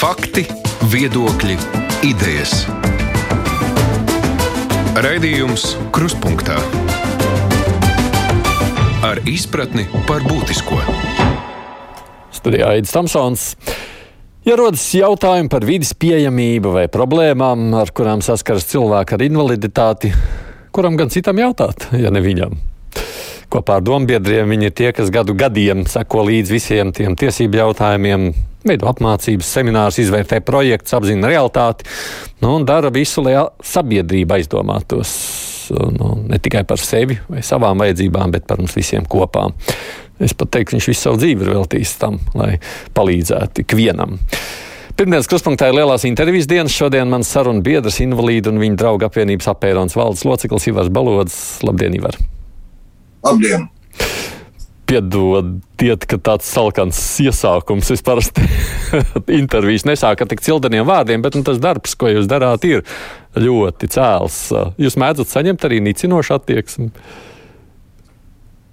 Fakti, viedokļi, idejas. Raidījums Kruspunkta ar izpratni par būtisko. Studijā Aits Tamsons. Ja rodas jautājumi par vidas pieejamību vai problēmām, ar kurām saskaras cilvēki ar invaliditāti, kuram gan citam jautāt, ja ne viņam? Kopā ar dombiedriem viņi ir tie, kas gadu gadiem seko līdz visiem tiem tiesību jautājumiem, veido apmācības, seminārus, izvērtē projektus, apzina realitāti nu, un dara visu, lai sabiedrība aizdomātos nu, ne tikai par sevi vai savām vajadzībām, bet par mums visiem kopā. Es pat teiktu, viņš visu savu dzīvi ir veltījis tam, lai palīdzētu ikvienam. Pirmdienas kruspunktā ir lielās intervijas dienas. Šodien mans sarunu biedrs, invalīdu un viņa draugu apvienības apēronas valdes loceklis Ivars Balods. Labdien, Ivar! Labdien! Piedodiet, ka tāds salkans iesākums. Es parasti intervijas nesāku ar tik cildeniem vārdiem, bet nu, tas darbs, ko jūs darāt, ir ļoti cēls. Jūs mēdzat saņemt arī nicinošu attieksmi?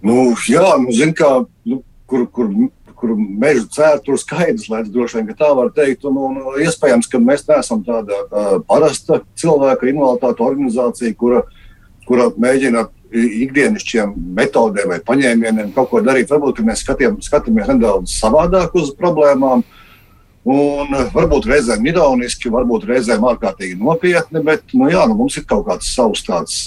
Nu, jā, nu, zin, kā, nu, kur, kur, kur meža cēlā, tur skaidrs, lai droši vien tā var teikt. Un, un, iespējams, ka mēs neesam tāda uh, parasta cilvēka invaliditāte organizācija, kura, kura mēģina ikdienišķiem metodēm vai paņēmieniem kaut ko darīt. Varbūt mēs skatījām, skatāmies nedaudz savādāk uz problēmām. Un varbūt reizēm ironiski, varbūt reizēm ārkārtīgi nopietni, bet nu, jā, nu, mums ir kaut kāds savs tāds,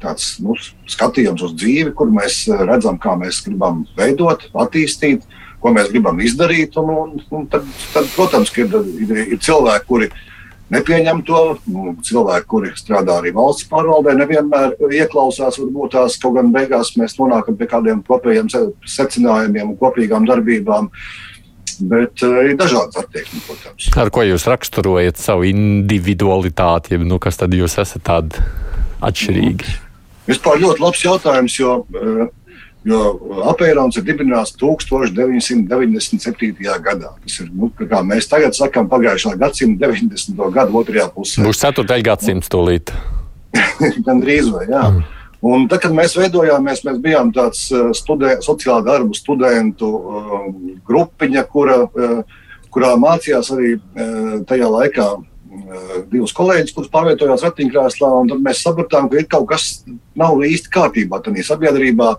tāds nu, skatījums uz dzīvi, kur mēs redzam, kā mēs gribam veidot, attīstīt, ko mēs gribam izdarīt. Un, un, un tad, tad, protams, ir, ir, ir cilvēki, kuri ir nepieņem to. Nu, cilvēki, kuri strādā arī valsts pārvaldē, nevienmēr ieklausās. Varbūt tās kaut gan beigās mēs nonākam pie kādiem kopējiem secinājumiem un kopīgām darbībām. Bet uh, ir dažādas attieksmes, protams. Ar ko jūs raksturojat savu individualitāti? Nu, kas tad jūs esat tādi atšķirīgi? Vispār ļoti labs jautājums, jo uh, Jo apēnons ir dibināts 1997. gadā. Tas ir, nu, kā mēs tagad sakām, pagājušā gadsimta 90. gada otrajā pusē. Būs 4. gadsimts tūlīt. Gan drīz vai, jā. Mm. Un tad, kad mēs veidojāmies, mēs bijām tāds uh, studē, sociālā darbu studentu uh, grupiņa, kura, uh, kurā mācījās arī uh, tajā laikā uh, divus kolēģus, kurus pārvietojās ratiņkrēslā. Tad mēs sapratām, ka ir kaut kas nav īsti kārtībā tajā sabiedrībā. Uh,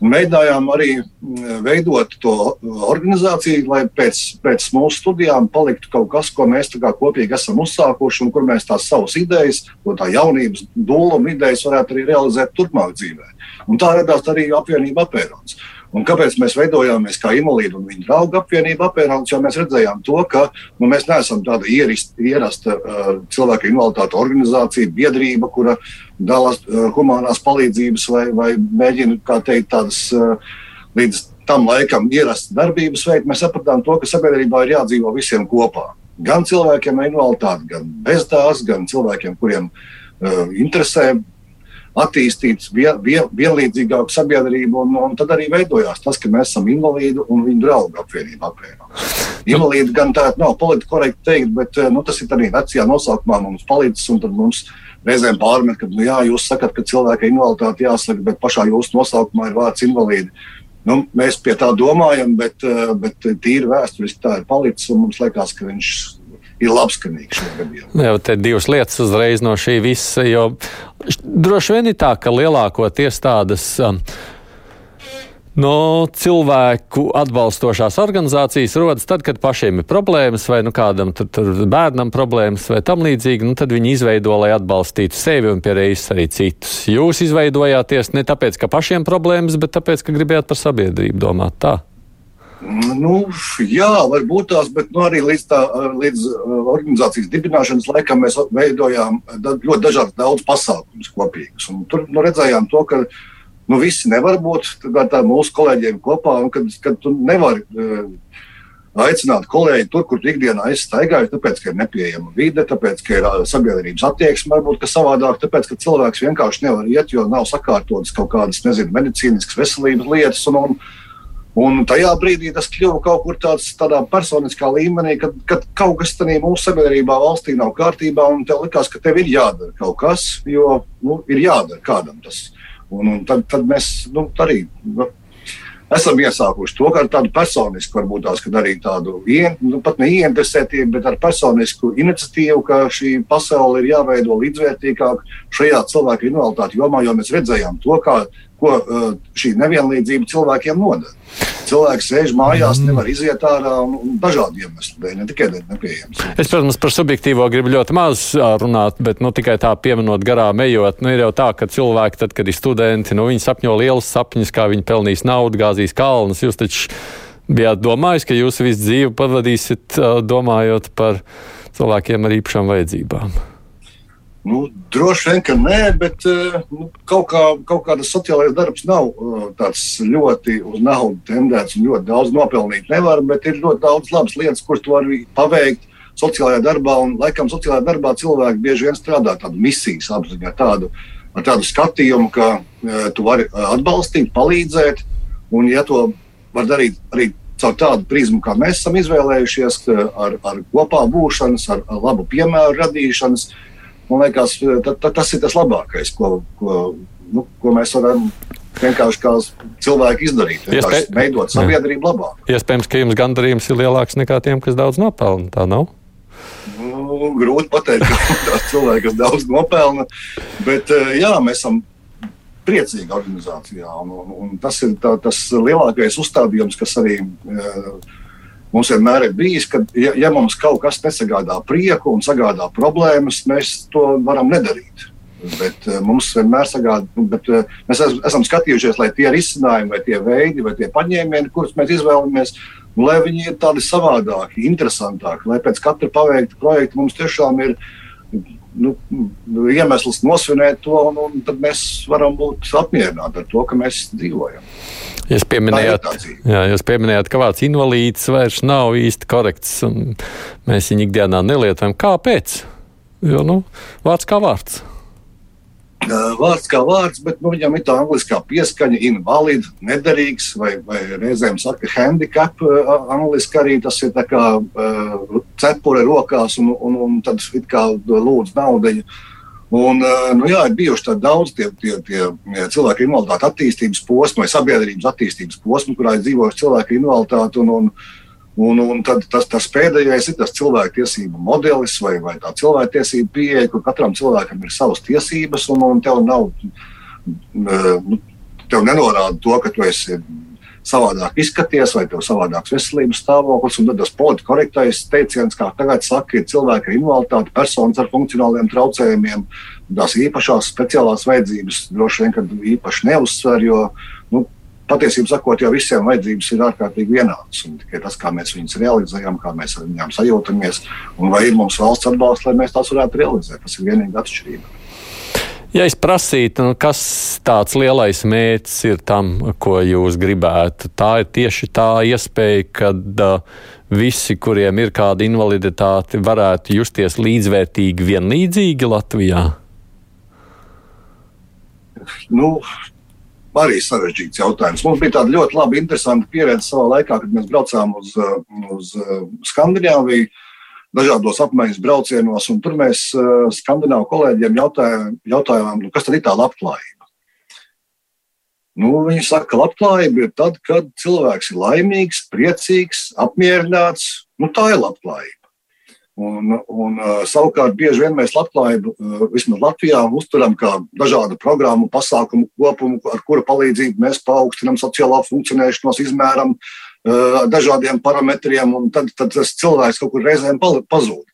Mēģinājām arī mm, veidot to organizāciju, lai pēc, pēc mūsu studijām paliktu kaut kas, ko mēs kopīgi esam uzsākuši, un kur mēs tās savas idejas, to tā jaunības dūluma idejas varētu arī realizēt turpmāk dzīvē. Un tā radās arī apvienība apērons. Un kāpēc mēs veidojāmies kā invalīdu un viņa draugu apvienība apvienības? Jo mēs redzējām to, ka nu, mēs neesam tāda ierist, ierasta uh, cilvēku invaliditāte organizācija, biedrība, kura dalās uh, humanās palīdzības vai, vai mēģina, kā teikt, tādas uh, līdz tam laikam ierastas darbības veikt. Mēs sapratām to, ka sabiedrībā ir jādzīvo visiem kopā. Gan cilvēkiem ar invaliditāti, gan bez tās, gan cilvēkiem, kuriem uh, interesē attīstīt vien, vien, vienlīdzīgāku sabiedrību. Un, un tad arī veidojās tas, ka mēs esam invalīdi un viņu draugu apvienība. Invalīdi gan tā nav politiski korekti teikt, bet nu, tas ir arī vecajā nosaukumā mums palīdzis. Mums reizēm pārmet, ka nu, jā, jūs sakat, ka cilvēka invaliditāte jāsaka, bet pašā jūsu nosaukumā ir vārds invalīdi. Nu, mēs pie tā domājam, bet, bet tīri vēsturiski tā ir palicis. Mums liekas, ka viņš ir labskanīgi šogad. Jā, te divas lietas uzreiz no šī visa, jo droši vien ir tā, ka lielākoties tādas. Um, No cilvēku atbalstošās organizācijas rodas tad, kad pašiem ir problēmas, vai nu kādam tur, tur bērnam problēmas, vai tam līdzīgi. Nu, tad viņi izveido, lai atbalstītu sevi un pie reizes arī citus. Jūs izveidojāties ne tāpēc, ka pašiem problēmas, bet tāpēc, ka gribējāt par sabiedrību domāt tā. Nu, jā, varbūt tās, bet nu, arī līdz, tā, līdz organizācijas dibināšanas laikam mēs veidojām ļoti dažādas daudz pasākumus kopīgus. Un tur nu, redzējām to, ka nu, visi nevar būt tā, mūsu kolēģiem kopā, un kad, kad tu nevari aicināt kolēģi tur, kur ikdienā es staigāju, tāpēc, ka ir nepieejama vide, tāpēc, ka ir sabiedrības attieksme, varbūt savādāk, tāpēc, ka cilvēks vienkārši nevar iet, jo nav sakārtotas kaut kādas, nezinu, medicīniskas veselības lietas. Un, un, Un tajā brīdī tas kļuva kaut kur tāds, tādā personiskā līmenī, kad, kad kaut kas tādā mūsu sabiedrībā, valstī nav kārtībā, un tev likās, ka tev ir jādara kaut kas, jo nu, ir jādara kādam tas. Un, un tad, tad mēs nu, arī nu, esam iesākuši to, ar tādu personisku, varbūt tās, arī tādu nu, pat neieinteresētību, bet ar personisku iniciatīvu, ka šī pasaule ir jāveido līdzvērtīgāk šajā cilvēku invaliditāte jomā, jo mēs redzējām to, kā ko uh, šī nevienlīdzība cilvēkiem nodara. Cilvēks sēž mājās, mm. nevar iziet ārā un, un dažādu iemeslu dēļ, ne tikai dēļ nepieejams. Es, protams, par subjektīvo gribu ļoti maz runāt, bet nu, tikai tā pieminot garām ejot, nu, ir jau tā, ka cilvēki, tad, kad ir studenti, nu, viņi sapņo lielus sapņus, kā viņi pelnīs naudu, gāzīs kalnus. Jūs taču bijāt domājis, ka jūs visu dzīvi pavadīsiet domājot par cilvēkiem ar īpašām vajadzībām. Nu, droši vien, ka nē, bet eh, nu, kaut, kā, kaut kāda sociālais darbs nav eh, tāds ļoti uz naudu tendēts un ļoti daudz nopelnīt nevar, bet ir ļoti daudz labas lietas, kuras tu vari paveikt sociālajā darbā. Un, laikam, sociālajā darbā cilvēki bieži vien strādā tādu misijas apziņā, tādu, ar tādu skatījumu, ka uh, tu vari atbalstīt, palīdzēt, un ja to var darīt arī caur tādu prizmu, kā mēs esam izvēlējušies, ar, ar kopā būšanas, ar, ar labu piemēru radīšanas, Man liekas, ta, ta, tas ir tas labākais, ko, ko, nu, ko mēs varam vienkārši kā cilvēki izdarīt. Iespēj... Veidot sabiedrību labāk. Iespējams, ka jums gandarījums ir lielāks nekā tiem, kas daudz nopelna. Tā nav. Nu, grūti pateikt, ka kas daudz nopelna, bet eh, jā, mēs esam priecīgi organizācijā. Un, un, un tas ir tā, tas lielākais uzstādījums, kas arī uh, Mums vienmēr ir bijis, ka, ja, ja mums kaut kas nesagādā prieku un sagādā problēmas, mēs to varam nedarīt. Bet uh, mums vienmēr sagādā, nu, bet uh, mēs esam skatījušies, lai tie risinājumi, vai tie veidi, vai tie paņēmieni, kurus mēs izvēlamies, lai viņi ir tādi savādāki, interesantāki, lai pēc katra paveikta projekta mums tiešām ir nu, iemesls nosvinēt to, un, un tad mēs varam būt apmierināti ar to, ka mēs dzīvojam. Jūs pieminējāt, jā, jūs pieminējāt, ka vārds invalīds vairs nav īsti korekts, un mēs viņu ikdienā nelietojam. Kāpēc? Jo, nu, vārds kā vārds. Vārds kā vārds, bet nu, viņam ir tā angļuiskā pieskaņa, invalīds, nederīgs, vai, vai reizēm saka, handicap. Angliski arī tas ir kā cepure rokās, un, un, un tad it kā lūdz naudu. Un, eh, nu, jā, ir bijuši daudz tie, tie, tie cilvēku invaliditātes attīstības posmi vai sabiedrības attīstības posmi, kurā ir dzīvojuši cilvēku invaliditāti. Un, un, un, un tad tas, tas pēdējais ir tas cilvēktiesību modelis vai, vai tā cilvēktiesība pieeja, kur katram cilvēkam ir savas tiesības, un, un tev nav. Eh, nu, tev nenorāda to, ka tu esi savādāk izskaties, vai tev savādāks veselības stāvoklis. Un tad tas politiski korektais teiciens, kā tagad saka, ir cilvēki ar invaliditāti, personas ar funkcionāliem traucējumiem, tās īpašās speciālās vajadzības droši vien, īpaši neuzsver, jo nu, patiesībā sakot, jau visiem vajadzības ir ārkārtīgi vienādas. Tikai tas, kā mēs viņus realizējam, kā mēs ar viņiem sajūtamies, un vai ir mums valsts atbalsts, lai mēs tās varētu realizēt, tas ir vienīgā atšķirība. Ja es prasītu, nu, kas tāds lielais mērķis ir tam, ko jūs gribētu, tā ir tieši tā iespēja, kad uh, visi, kuriem ir kāda invaliditāte, varētu justies līdzvērtīgi, vienlīdzīgi Latvijā? Nu, arī sarežģīts jautājums. Mums bija tāda ļoti laba, interesanta pieredze savā laikā, kad mēs braucām uz, uz Skandināviju dažādos apmaiņas braucienos, un tur mēs uh, skandināvu kolēģiem jautājām, jautājām nu, kas tad ir tā labklājība. Nu, viņi saka, ka labklājība ir tad, kad cilvēks ir laimīgs, priecīgs, apmierināts. Nu, tā ir labklājība. Un, un, uh, savukārt, bieži vien mēs labklājību, uh, vismaz Latvijā, uztveram kā dažādu programmu, pasākumu kopumu, ar kura palīdzību mēs paaugstinām sociālā funkcionēšanos, izmēram dažādiem parametriem, un tad, tad tas cilvēks kaut kur reizēm pazūd.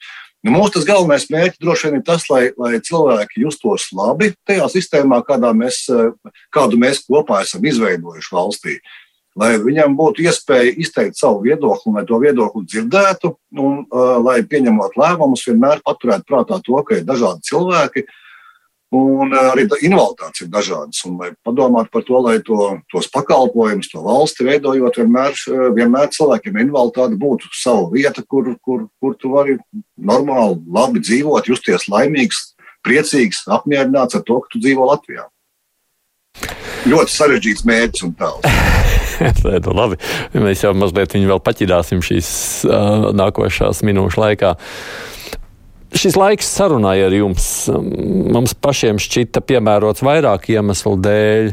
Nu, mūsu galvenais mērķis droši vien ir tas, lai, lai cilvēki justos labi tajā sistēmā, mēs, kādu mēs kopā esam izveidojuši valstī. Lai viņam būtu iespēja izteikt savu viedokli, lai to viedokli dzirdētu, un uh, lai pieņemot lēmumus, vienmēr paturētu prātā to, ka ir dažādi cilvēki, uh, Un eh, arī invaliditātes ir dažādas. Un, lai padomātu par to, lai to, tos pakalpojumus, to valsti veidojot, vienmēr, eh, vienmēr cilvēkiem invaliditāte būtu sava vieta, kur, kur, kur tu vari normāli, labi dzīvot, justies laimīgs, priecīgs, apmierināts ar to, ka tu dzīvo Latvijā. Ļoti sarežģīts mērķis un tālāk. nu, labi, mēs jau mazliet viņu vēl paķidāsim šīs uh, nākošās minūšu laikā. Šis laiks sarunai ar jums mums pašiem šķita piemērots vairāk iemeslu dēļ.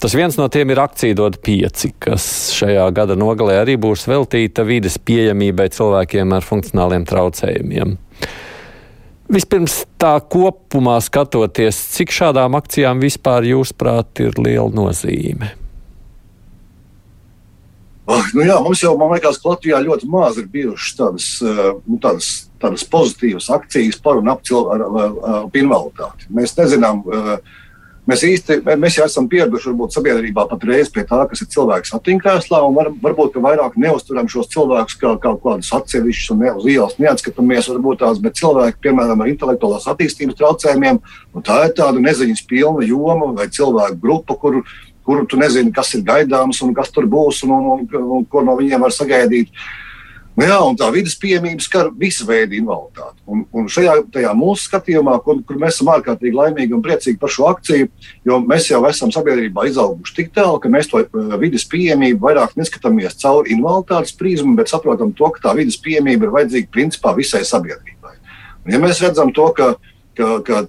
Tas viens no tiem ir akcija dod pieci, kas šajā gada nogalē arī būs veltīta vides pieejamībai cilvēkiem ar funkcionāliem traucējumiem. Vispirms tā kopumā skatoties, cik šādām akcijām vispār jūsuprāt ir liela nozīme? Oh, nu jā, mums jau, man liekas, ka Latvijā ļoti maz ir bijušas tādas, eh, nu, tādas, tādas pozitīvas akcijas par un ap cilvēku invaliditāti. Mēs nezinām, uh, Mēs īsti mēs jau esam pieraduši varbūt, sabiedrībā patreiz pie tā, kas ir cilvēks attīstīšanā, un var, varbūt vairāk neuzturam šos cilvēkus kā, kā kādus atsevišķus un ne, uz ielas neatskatāmies, varbūt tās, bet cilvēki, piemēram, ar intelektuālās attīstības traucējumiem, tā ir tāda neziņas pilna joma vai cilvēku grupa, kuru, kuru tu nezini, kas ir gaidāms un kas tur būs un, un, un, un ko no viņiem var sagaidīt. Nu jā, un tā vidas pieejamība skar visu veidu invaliditāti. Un, un šajā mūsu skatījumā, kur, kur mēs esam ārkārtīgi laimīgi un priecīgi par šo akciju, jo mēs jau esam sabiedrībā izauguši tik tālu, ka mēs to uh, vidas pieejamību vairāk neskatāmies caur invaliditātes prizmu, bet saprotam to, ka tā vidas pieejamība ir vajadzīga principā visai sabiedrībai. Un, ja mēs redzam to, ka ka, ka,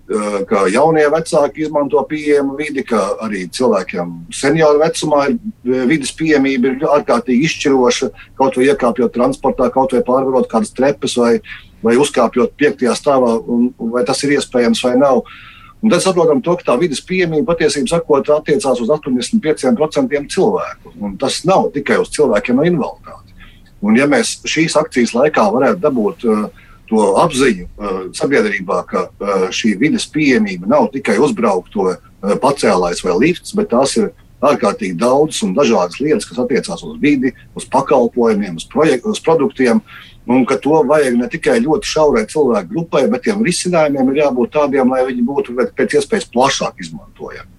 ka jaunie vecāki izmanto pieejamu vidi, ka arī cilvēkiem senioru vecumā ir e, vidas pieejamība ir ārkārtīgi izšķiroša. Kaut vai iekāpjot transportā, kaut vai pārvarot kādas trepes vai, vai uzkāpjot piektajā stāvā, un, vai tas ir iespējams vai nav. Un tad saprotam, to, ka tā vidas pieejamība patiesībā attiecās uz 85% cilvēku. Un tas nav tikai uz cilvēkiem ar invaliditāti. Un, ja mēs šīs akcijas laikā varētu dabūt uh, to apziņu sabiedrībā, ka šī vidas pieejamība nav tikai uzbraukto pacēlājs vai lifts, bet tās ir ārkārtīgi daudz un dažādas lietas, kas attiecās uz vidi, uz pakalpojumiem, uz, projektu, uz produktiem. Un ka to vajag ne tikai ļoti šaurai cilvēku grupai, bet tiem risinājumiem ir jābūt tādiem, lai viņi būtu pēc iespējas plašāk izmantojami.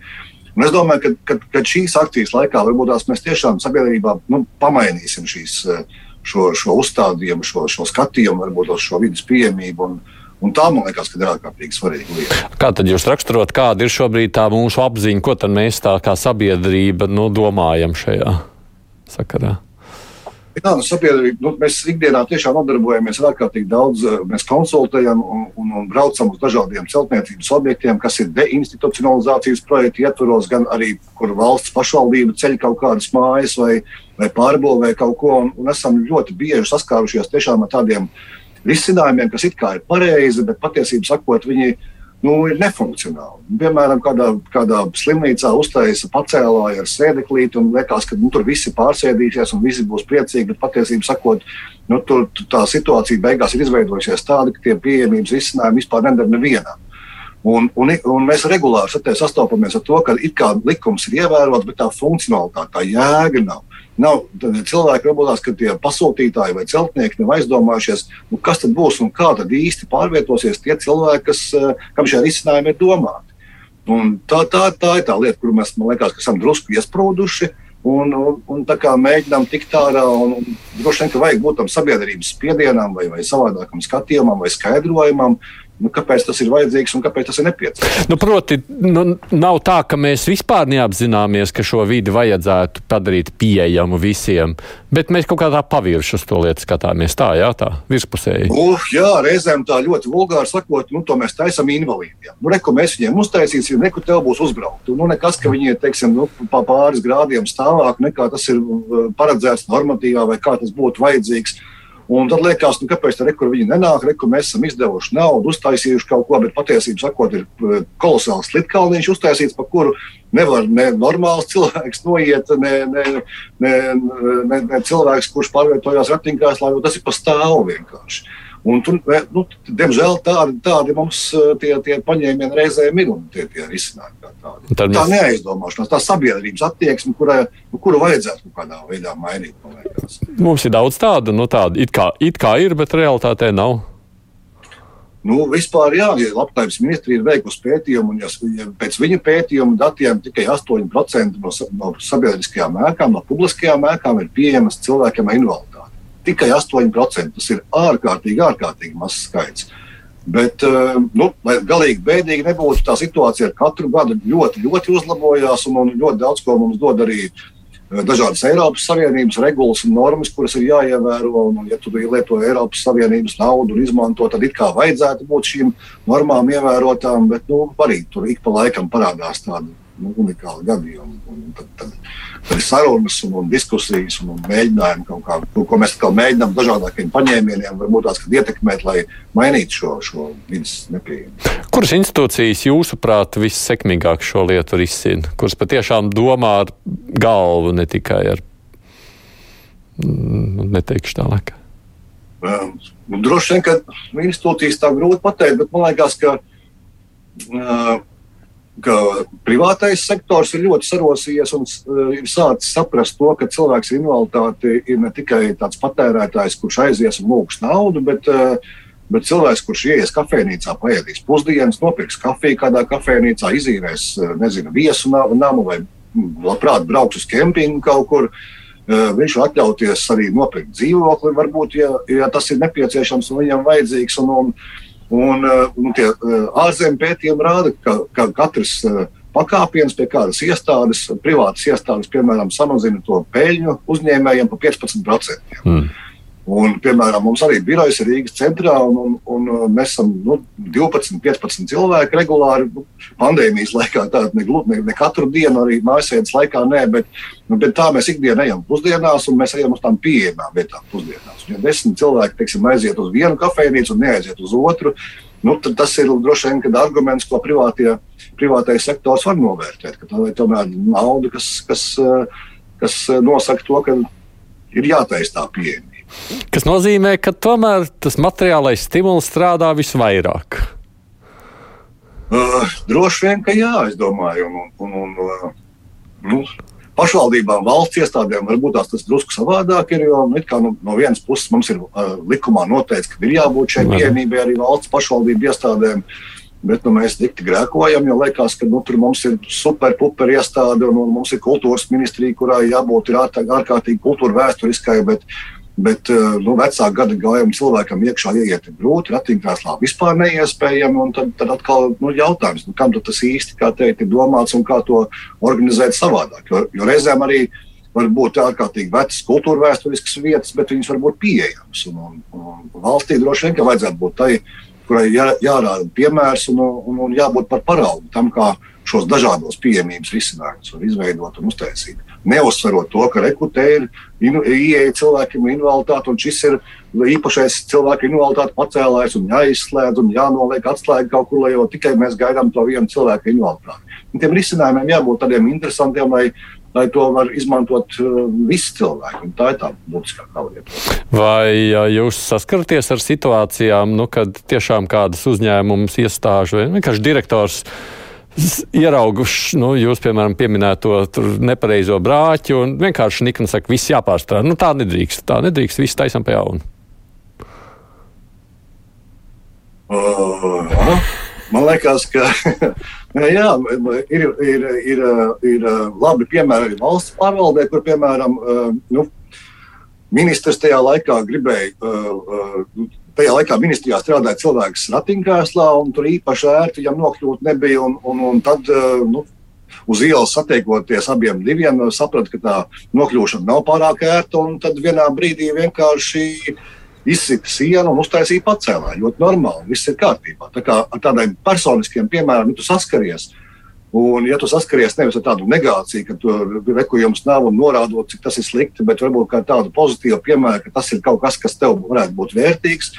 Un es domāju, ka, ka, ka šīs akcijas laikā varbūt mēs tiešām sabiedrībā nu, pamainīsim šīs uh, šo, šo uzstādījumu, šo, šo skatījumu, varbūt uz šo vidas pieejamību. Un, Un tā, man liekas, ir ārkārtīgi svarīga lieta. Kā tad jūs raksturot, kāda ir šobrīd tā mūsu apziņa, ko mēs tā kā sabiedrība nu, domājam šajā sakarā? Jā, nu, sabiedrība, nu, mēs ikdienā tiešām nodarbojamies ar ārkārtīgi daudz. Eh, mēs konsultējam un, un, un braucam uz dažādiem celtniecības objektiem, kas ir deinstitucionalizācijas projekti ietvaros, gan arī, kur valsts pašvaldība ceļ kaut kādas mājas vai, vai pārbūvē kaut ko. Un, un esam ļoti bieži saskārušies tiešām ar tādiem risinājumiem, kas it kā ir pareizi, bet patiesībā sakot, viņi ir nu, ir nefunkcionāli. Piemēram, kādā, kādā slimnīcā uztaisīja pacēlāju ar sēdeklīti un liekas, ka nu, tur visi pārsēdīsies un visi būs priecīgi. Bet patiesībā sakot, nu, tur tā situācija beigās ir izveidojusies tāda, ka tie pieejamības risinājumi vispār nedara nevienam. Un, un, un mēs regulāri sastopamies ar to, ka likums ir ievērots, bet tā funkcionalitāte, tā jēga nav. Nav cilvēki, varbūt tās tie pasūtītāji vai celtnieki nav aizdomājušies, nu, kas tad būs un kā tad īsti pārvietosies tie cilvēki, kas, eh, kam šie risinājumi ir domāti. Un tā, tā, tā ir tā lieta, kur mēs, liekas, esam drusku iesprūduši. Un, un, un tā kā mēģinām tikt ārā, un, un droši vien, ka vajag būt tam sabiedrības spiedienam, vai, vai savādākam skatījumam, vai skaidrojumam, Nu, kāpēc tas ir vajadzīgs un kāpēc tas ir nepieciešams? Nu, proti, nu, nav tā, ka mēs vispār neapzināmies, ka šo vidi vajadzētu padarīt pieejamu visiem, bet mēs kaut kādā pavirši uz to lietu skatāmies. Tā, jā, tā virspusēji. Uh, jā, reizēm tā ļoti vulgāri sakot, nu, to mēs taisām invalīdiem. Nu, reku mēs viņiem uztaisīsim, neku tev būs uzbraukti. Nu, nekas, ka viņi ir, teiksim, nu, pa pāris grādiem stāvāk, nekā tas ir uh, paredzēts normatīvā vai kā tas būtu vajadzīgs. Un tad liekas, nu, kāpēc tur rekur viņi nenāk, rekur mēs esam izdevuši naudu, uztaisījuši kaut ko, bet patiesībā sakot, ir eh, kolosāls litkalniņš uztaisīts, pa kuru nevar ne normāls cilvēks noiet, ne, ne, ne, ne, ne cilvēks, kurš pārvietojās ratiņkrēslā, jo tas ir pa stāvu vienkārši. Un tur, nu, diemžēl tādi, tādi mums eh, tie, tie paņēmieni reizēm ir un tie, tie risinājumi. Tā, tā mēs... neaizdomāšanās, tā sabiedrības attieksme, kurai, nu, kuru vajadzētu kaut kādā veidā mainīt. Mums ir daudz tādu, nu, tādu it, kā, it kā ir, bet realitātē nav. Nu, vispār, jā, ja Labklājības ministrija ir veikusi pētījumu, un ja, ja pēc viņa pētījuma datiem tikai 8% no, no sabiedriskajām ēkām, no publiskajām ēkām ir pieejamas cilvēkiem ar invaliditāti tikai 8%. Tas ir ārkārtīgi, ārkārtīgi mazs skaits. Bet, eh, nu, lai galīgi bēdīgi nebūtu, tā situācija ar katru gadu ļoti, ļoti uzlabojās, un, un ļoti daudz ko mums dod arī eh, dažādas Eiropas Savienības regulas un normas, kuras ir jāievēro. Un, ja tu lieto Eiropas Savienības naudu un izmanto, tad it kā vajadzētu būt šīm normām ievērotām, bet nu, arī tur ik pa laikam parādās tādi nu, unikāli gadījumi. Un tad, tad, tad ir sarunas un, un diskusijas un, un mēģinājumi kaut kā, ko, ko mēs mēģinām dažādākiem paņēmieniem, varbūt tās ietekmēt, lai mainītu šo, šo vidas nepieejamu. Kuras institūcijas jūsuprāt vissekmīgāk šo lietu risina? Kuras patiešām domā ar galvu, ne tikai ar, nu, neteikšu tālāk? Um, droši vien, ka institūcijas tā grūti pateikt, bet man liekas, ka uh, ka privātais sektors ir ļoti sarosījies un uh, ir sācis saprast to, ka cilvēks ar invaliditāti ir ne tikai tāds patērētājs, kurš aizies un lūgs naudu, bet, uh, bet cilvēks, kurš ienāks kafejnīcā, paēdīs pusdienas, nopirks kafiju kādā kafejnīcā, izīrēs uh, nezinu, viesu namu vai mm, labprāt brauks uz kempingu kaut kur. Viņš var atļauties arī nopirkt dzīvokli, varbūt, ja, ja tas ir nepieciešams un viņam vajadzīgs. Un, un, Un, uh, un tie uh, ārzemju pētījumi rāda, ka, ka katrs uh, pakāpiens pie kādas iestādes, privātas iestādes, piemēram, samazina to peļņu uzņēmējiem par 15%. Mm. Un, piemēram, mums arī birojas ir Rīgas centrā, un, un, un uh, mēs esam nu, 12, 15 cilvēki regulāri. Nu, pandēmijas laikā tāda ne, ne, ne katru dienu, arī mājasēdes laikā, nē, bet, nu, bet tā mēs ikdienā ejam pusdienās, un mēs ejam uz tām pieejamām vietām pusdienās. Ja desmit cilvēki teiksim, aiziet uz vienu kafejnīcu un neaiziet uz otru, nu, tad tas ir droši vien arguments, ko privātie, privātais sektors var novērtēt. Tā ir tomēr nauda, kas, kas, uh, kas nosaka to, ka ir jātaisa tā pieeja. Kas nozīmē, ka tomēr tas materiālais stimuls strādā visvairāk. Uh, droši vien, ka jā, es domāju. Un, un, un, uh, nu, pašvaldībām, valsts iestādēm varbūt tas drusku savādāk ir. Jo nu, no, no vienas puses mums ir uh, likumā noteikts, ka ir jābūt šai pieejamībai arī valsts pašvaldību iestādēm. Bet nu, mēs tik grēkojam, jo liekas, ka nu, tur mums ir super-puper iestāde un, un mums ir kultūras ministrija, kurai jābūt ārkārtīgi kultūra vēsturiskai. Bet, Bet eh, nu, vecāku gadu gājumu cilvēkam iekšā ieiet grūti, ratiņkrēslā vispār neiespējami. Tad, tad atkal nu, jautājums, nu, kam tas īsti teikt, ir domāts un kā to organizēt savādāk. Jo, jo reizēm arī var būt ārkārtīgi vecas kultūra vēsturiskas vietas, bet viņas var būt pieejamas. Un, un, un valstī droši vien vajadzētu būt tai, kurai jā, jārāda piemērs un, un, un jābūt par paraugu tam, kā šos dažādos pieejamības risinājumus var izveidot un uztaisīt. Neuzsverot to, ka rekrutē ir ieeja cilvēkiem invaliditāte, un šis ir īpašais cilvēku invaliditāte pacēlājs un jāizslēdz un jānoliek atslēga kaut kur, lai jau tikai mēs gaidām to vienu cilvēku invaliditāti. Un tiem risinājumiem jābūt tādiem interesantiem, lai, lai to var izmantot uh, visi cilvēki. Un tā ir tā būtiskākā lieta. Vai jūs saskaraties ar situācijām, nu, kad tiešām kādas uzņēmumus iestāžu vai vienkārši direktors ierauguši, nu, jūs, piemēram, pieminēto nepareizo brāķi, un vienkārši Nikna saka, viss jāpārstrādā. Nu, tā nedrīkst, tā nedrīkst, viss taisam pa jaunu. Uh, man liekas, ka jā, ir, ir, ir, ir labi piemēri arī valsts pārvaldē, kur, piemēram, uh, nu, ministrs tajā laikā gribēja uh, Tajā laikā ministrijā strādāja cilvēks ratiņkrēslā, un tur īpaši ērti viņam nokļūt nebija. Un, un, un tad, eh, nu, uz ielas satiekoties abiem diviem, sapratu, ka tā nokļūšana nav pārāk ērta. Tad vienā brīdī vienkārši izsita sienu un uztaisīja pacēlāju. Ļoti normāli, viss ir kārtībā. Tā kā ar tādiem personiskiem piemēriem, ja tu saskaries, Un, ja tu saskaries nevis ar tādu negāciju, ka tur rekujums nav un norādot, cik tas ir slikti, bet varbūt tādu pozitīvu piemēru, ka tas ir kaut kas, kas tev varētu būt vērtīgs,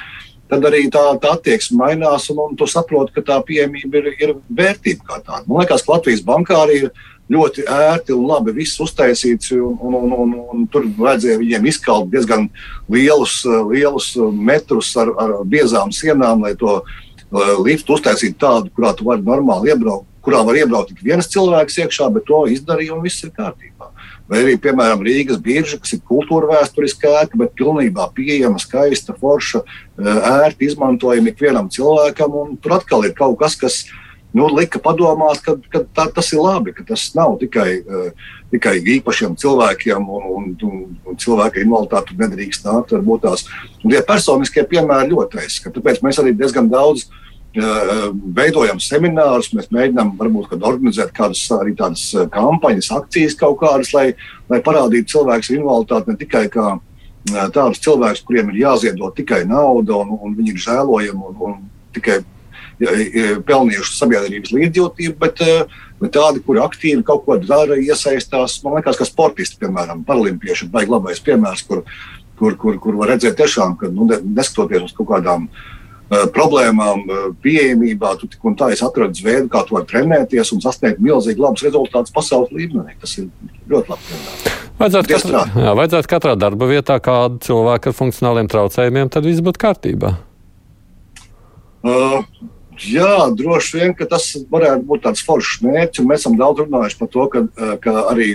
tad arī tā, tā attieksme mainās un, un tu saproti, ka tā pieejamība ir, ir vērtība kā tāda. Man liekas, ka Latvijas bankā arī ir ļoti ērti un labi viss uztaisīts, un, un, un, un, un tur vajadzēja viņiem izkalt diezgan lielus, lielus metrus ar, ar biezām sienām, lai to liftu uztaisītu tādu, kurā tu vari normāli iebraukt kurā var iebraukt tikai viens cilvēks iekšā, bet to izdarīja un viss ir kārtībā. Vai arī, piemēram, Rīgas birža, kas ir kultūra vēsturiska ēka, bet pilnībā pieejama, skaista, forša, eh, ērti izmantojama ikvienam cilvēkam. Tur atkal ir kaut kas, kas nu, lika padomāt, ka, ka tā, tas ir labi, ka tas nav tikai, uh, tikai īpašiem cilvēkiem, un, un, un, un cilvēka invaliditāte nedrīkst nākt. Varbūt tās un tie personiskie piemēri ļoti aizskata. Tāpēc mēs arī diezgan daudz uh, veidojam seminārus, mēs mēģinām varbūt organizēt kādas arī tādas kampaņas, akcijas kaut kādas, lai, lai parādītu cilvēku ar invaliditāti ne tikai kā tādus cilvēkus, kuriem ir jāziedo tikai nauda un, un viņi ir žēlojami un, un tikai pelnījuši sabiedrības līdzjūtību, bet, bet tādi, kuri aktīvi kaut ko dara, iesaistās. Man liekas, ka sportisti, piemēram, paralimpieši, ir baigi labais piemērs, kur, kur, kur, kur var redzēt tiešām, ka nu, neskatoties uz kaut kādām problēmām, pieejamībā, tu tik un tā esi atradis veidu, kā vari trenēties un sasniegt milzīgi labus rezultātus pasaules līmenī. Tas ir ļoti labi. Vajadzētu katrā, jā, vajadzētu katrā darba vietā kādu cilvēku ar funkcionāliem traucējumiem, tad viss būtu kārtībā. Uh, jā, droši vien tas varētu būt tāds foršs mērķis. Mēs esam daudz runājuši par to, ka, ka arī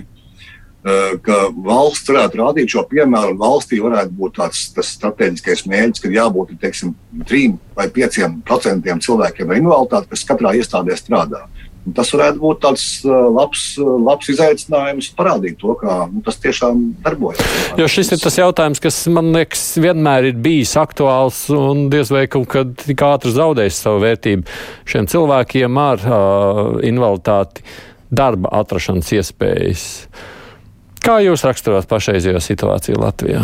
ka valsts varētu rādīt šo piemēru, un valstī varētu būt tāds strateģiskais mērķis, ka jābūt teiksim, 3 vai 5 procentiem cilvēkiem ar invaliditāti, kas katrā iestādē strādā. Uh, Tas varētu būt tāds labs, labs izaicinājums parādīt to, kā nu, tas tiešām darbojas. Jo šis ir tas jautājums, kas man liekas vienmēr ir bijis aktuāls un diez vai kaut kad tik ātri zaudējis savu vērtību šiem cilvēkiem ar uh, invaliditāti darba atrašanas iespējas. Kā jūs raksturot pašreizējo situāciju Latvijā?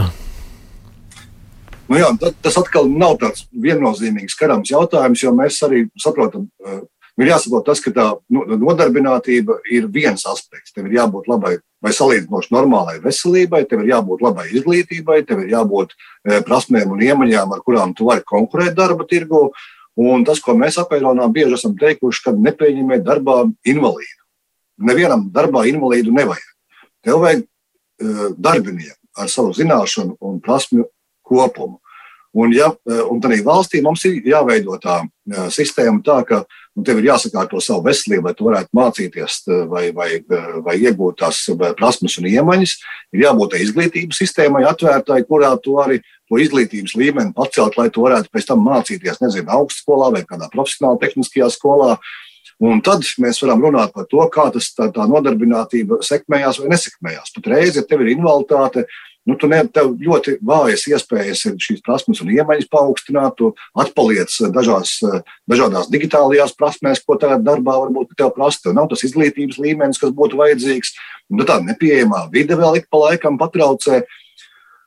Nu jā, tas atkal nav tāds viennozīmīgs karams jautājums, jo mēs arī saprotam, Ir jāsaprot tas, ka tā nodarbinātība ir viens aspekts. Tev ir jābūt labai vai salīdzinoši normālai veselībai, tev ir jābūt labai izglītībai, tev ir jābūt e, prasmēm un iemaņām, ar kurām tu vari konkurēt darba tirgu. Un tas, ko mēs apēronā bieži esam teikuši, kad nepieņemiet darbā invalīdu. Nevienam darbā invalīdu nevajag. Tev vajag uh, darbinieku ar savu zināšanu un prasmju kopumu. Un, ja, e, un tādā valstī mums ir jāveido tā uh, sistēma tā, ka uh, un tev ir jāsakārto savu veselību, lai tu varētu mācīties vai, vai, vai iegūt tās prasmes un iemaņas. Ir jābūt izglītības sistēmai atvērtai, kurā tu arī to izglītības līmeni pacelt, lai tu varētu pēc tam mācīties, nezinu, augstskolā vai kādā profesionālā tehniskajā skolā. Un tad mēs varam runāt par to, kā tas, tā, tā nodarbinātība sekmējās vai nesekmējās. Patreiz, ja tev ir invaliditāte, nu, tu ne, tev ļoti vājas iespējas šīs prasmes un iemaņas paaugstināt, tu atpaliec dažās, dažādās digitālajās prasmēs, ko tagad darbā varbūt tev prasa. Tev nav tas izglītības līmenis, kas būtu vajadzīgs, un tāda nepieejamā vide vēl ik pa laikam patraucē.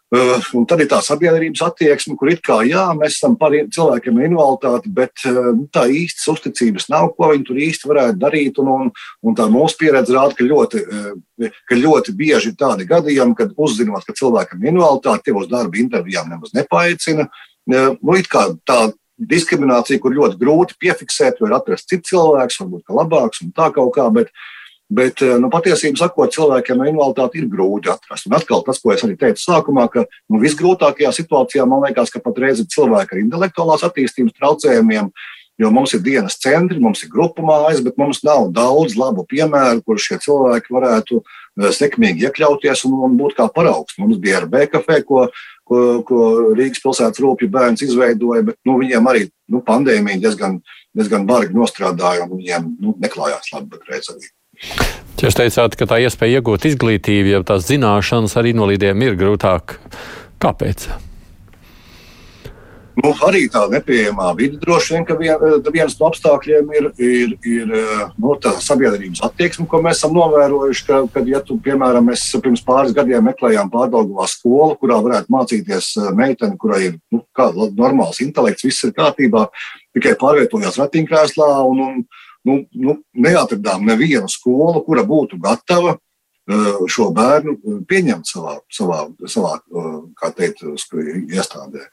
Uh, un tad ir tā sabiedrības attieksme, kur it kā jā, mēs esam par cilvēkiem ar invaliditāti, bet uh, nu, tā īstas uzticības nav, ko viņi tur īsti varētu darīt. Un, un, un tā mūsu pieredze rāda, ka ļoti, uh, ka ļoti bieži ir tādi gadījumi, kad uzzinot, ka cilvēkam ir invaliditāte, tie uz darba intervijām nemaz nepaicina. Nu, tā diskriminācija, kur ļoti grūti piefiksēt, vai atrast citu cilvēku, varbūt labāks un tā kaut kā. Bet, uh, Bet eh, nu, patiesībā sakot, cilvēkiem ar invaliditāti ir grūti atrast. Un atkal tas, ko es arī teicu sākumā, ka nu, visgrūtākajā situācijā man liekas, ka patreiz ir cilvēki ar intelektuālās attīstības traucējumiem. Jo mums ir dienas centri, mums ir grupu mājas, bet mums nav daudz labu piemēru, kur šie cilvēki varētu eh, sekmīgi iekļauties un, un būt kā paraugs. Mums bija RB kafē, ko, ko, ko Rīgas pilsētas rūpju bērns izveidoja, bet nu, viņiem arī nu, pandēmija diezgan, diezgan bargi nostrādāja un viņiem nu, neklājās labi patreiz arī. Jūs teicāt, ka tā iespēja iegūt izglītību, ja tās zināšanas ar invalīdiem ir grūtāk. Kāpēc? Nu, arī tā nepieejamā vide droši vien, ka vien, viens no apstākļiem ir, ir, ir nu, tā sabiedrības attieksme, ko mēs esam novērojuši. Ka, kad, ja tu, piemēram, mēs pirms pāris gadiem meklējām pārdaugavā skolu, kurā varētu mācīties meitene, kurai ir nu, normāls intelekts, viss ir kārtībā, tikai pārvietojās ratiņkrēslā un, un nu, nu, neatradām nevienu skolu, kura būtu gatava uh, šo bērnu uh, pieņemt savā, savā, savā uh, kā teikt, iestādē.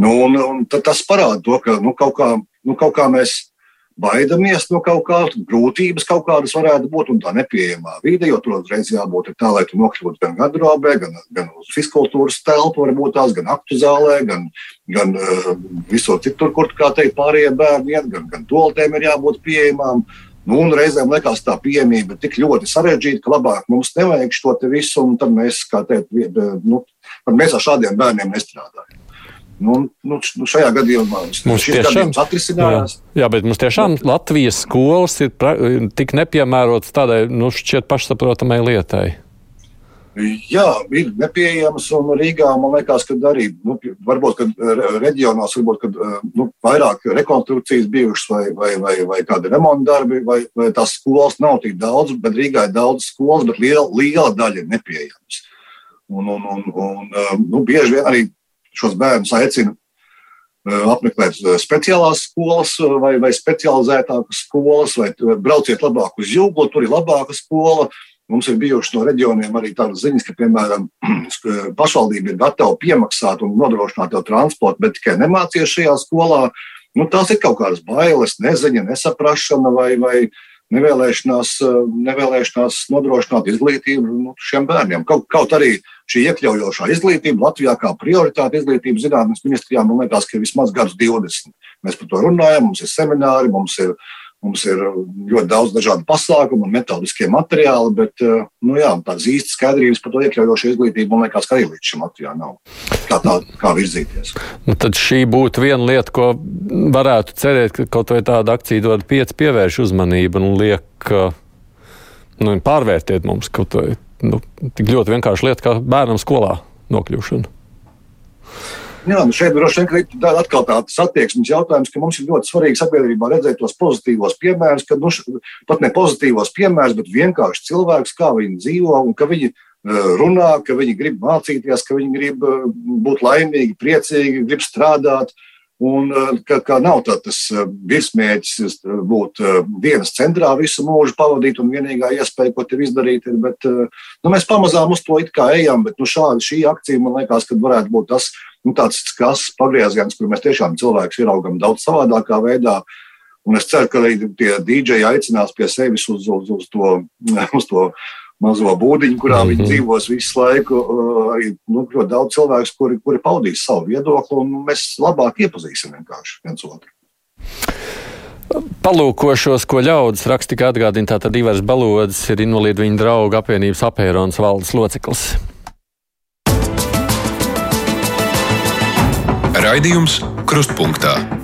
Nu, un, un tas parāda to, ka nu, kaut, kā, nu, kaut kā mēs baidamies no kaut kādas grūtības, kaut kādas varētu būt, un tā nepieejamā vide, jo tur uzreiz jābūt tā, lai tu nokļūtu gan garderobē, gan, gan uz fiskultūras telpu, varbūt tās, gan aktu zālē, gan, gan uh, visur citur, kur, kā teikt, pārējie bērni iet, gan, gan toaletēm ir jābūt pieejamām. Nu, un reizēm liekas, tā pieejamība ir tik ļoti sarežģīta, ka labāk mums nevajag šo visu, un tad mēs, kā teikt, nu, mēs ar šādiem bērniem nestrādājam. Nu, nu, nu šajā gadījumā mums tiešām atrisinājās. Jā, jā, bet mums tiešām Latvijas skolas ir pra, tik nepiemērotas tādai, nu, šķiet pašsaprotamai lietai. Jā, ir nepieejamas, un Rīgā man liekas, ka arī nu, varbūt, kad reģionos varbūt, kad, nu, vairāk rekonstrukcijas bijušas vai, vai, vai, vai kādi remonta darbi, vai, vai tās skolas nav tik daudz, bet Rīgā ir daudz skolas, bet liela, liela daļa ir nepieejamas. Un, un, un, un, nu, bieži vien arī šos bērnus aicina apmeklēt speciālās skolas vai, vai specializētākas skolas, vai brauciet labāk uz jūglu, tur ir labāka skola. Mums ir bijušas no reģioniem arī tādas ziņas, ka, piemēram, pašvaldība ir gatava piemaksāt un nodrošināt tev transportu, bet tikai nemācies šajā skolā. Nu, tās ir kaut kādas bailes, neziņa, nesaprašana vai, vai nevēlēšanās, nevēlēšanās nodrošināt izglītību nu, šiem bērniem. Kaut, kaut arī šī iekļaujošā izglītība Latvijā kā prioritāte izglītības zinātnes ministrijā, man liekas, ka ir vismaz gadus 20. Mēs par to runājam, mums ir semināri, mums ir Mums ir ļoti daudz dažādu pasākumu un metodiskie materiāli, bet eh, nu, jā, tādas īstas skaidrības par to iekļaujošu izglītību, man liekas, ka arī līdz šim Latvijā nav. Kā, tā, kā virzīties? Nu, tad šī būtu viena lieta, ko varētu cerēt, ka kaut vai tāda akcija dod pieci pievērš uzmanību un liek nu, pārvērtiet mums kaut vai nu, tik ļoti vienkārši lieta kā bērnam skolā nokļūšana. Jā, nu šeit droši vien ir atkal tāds attieksmes jautājums, ka mums ir ļoti svarīgi sabiedrībā redzēt tos pozitīvos piemērus, ka nu, pat ne pozitīvos piemērus, bet vienkārši cilvēkus, kā viņi dzīvo un ka viņi eh, runā, ka viņi grib mācīties, ka viņi grib eh, būt laimīgi, priecīgi, grib strādāt. Un eh, ka, ka nav tas virsmērķis būt dienas centrā visu mūžu pavadīt, un vienīgā iespēja, ko tur izdarīt, ir. Bet, nu, mēs pamazām uz to ejam, bet nu, šāda šī akcija man liekas, ka varētu būt tas, nu, tāds skats pagrieziens, kur mēs tiešām cilvēkus ieraugam daudz savādākā veidā. Un es ceru, ka arī tie dīdžeji aicinās pie sevis uz, uz, uz, to, uz to mazo būdiņu, kurā mm -hmm. viņi mhm. dzīvos visu laiku. Uh, arī nu, ļoti daudz cilvēku, kuri, kuri paudīs savu viedokli, un mēs labāk iepazīsim vienkārši viens otru. Palūkošos, ko ļaudis raksta, kā atgādina, tātad Ivars Balodis ir invalīdu viņa drauga apvienības apērons valdes loceklis. Raidījums Krustpunktā.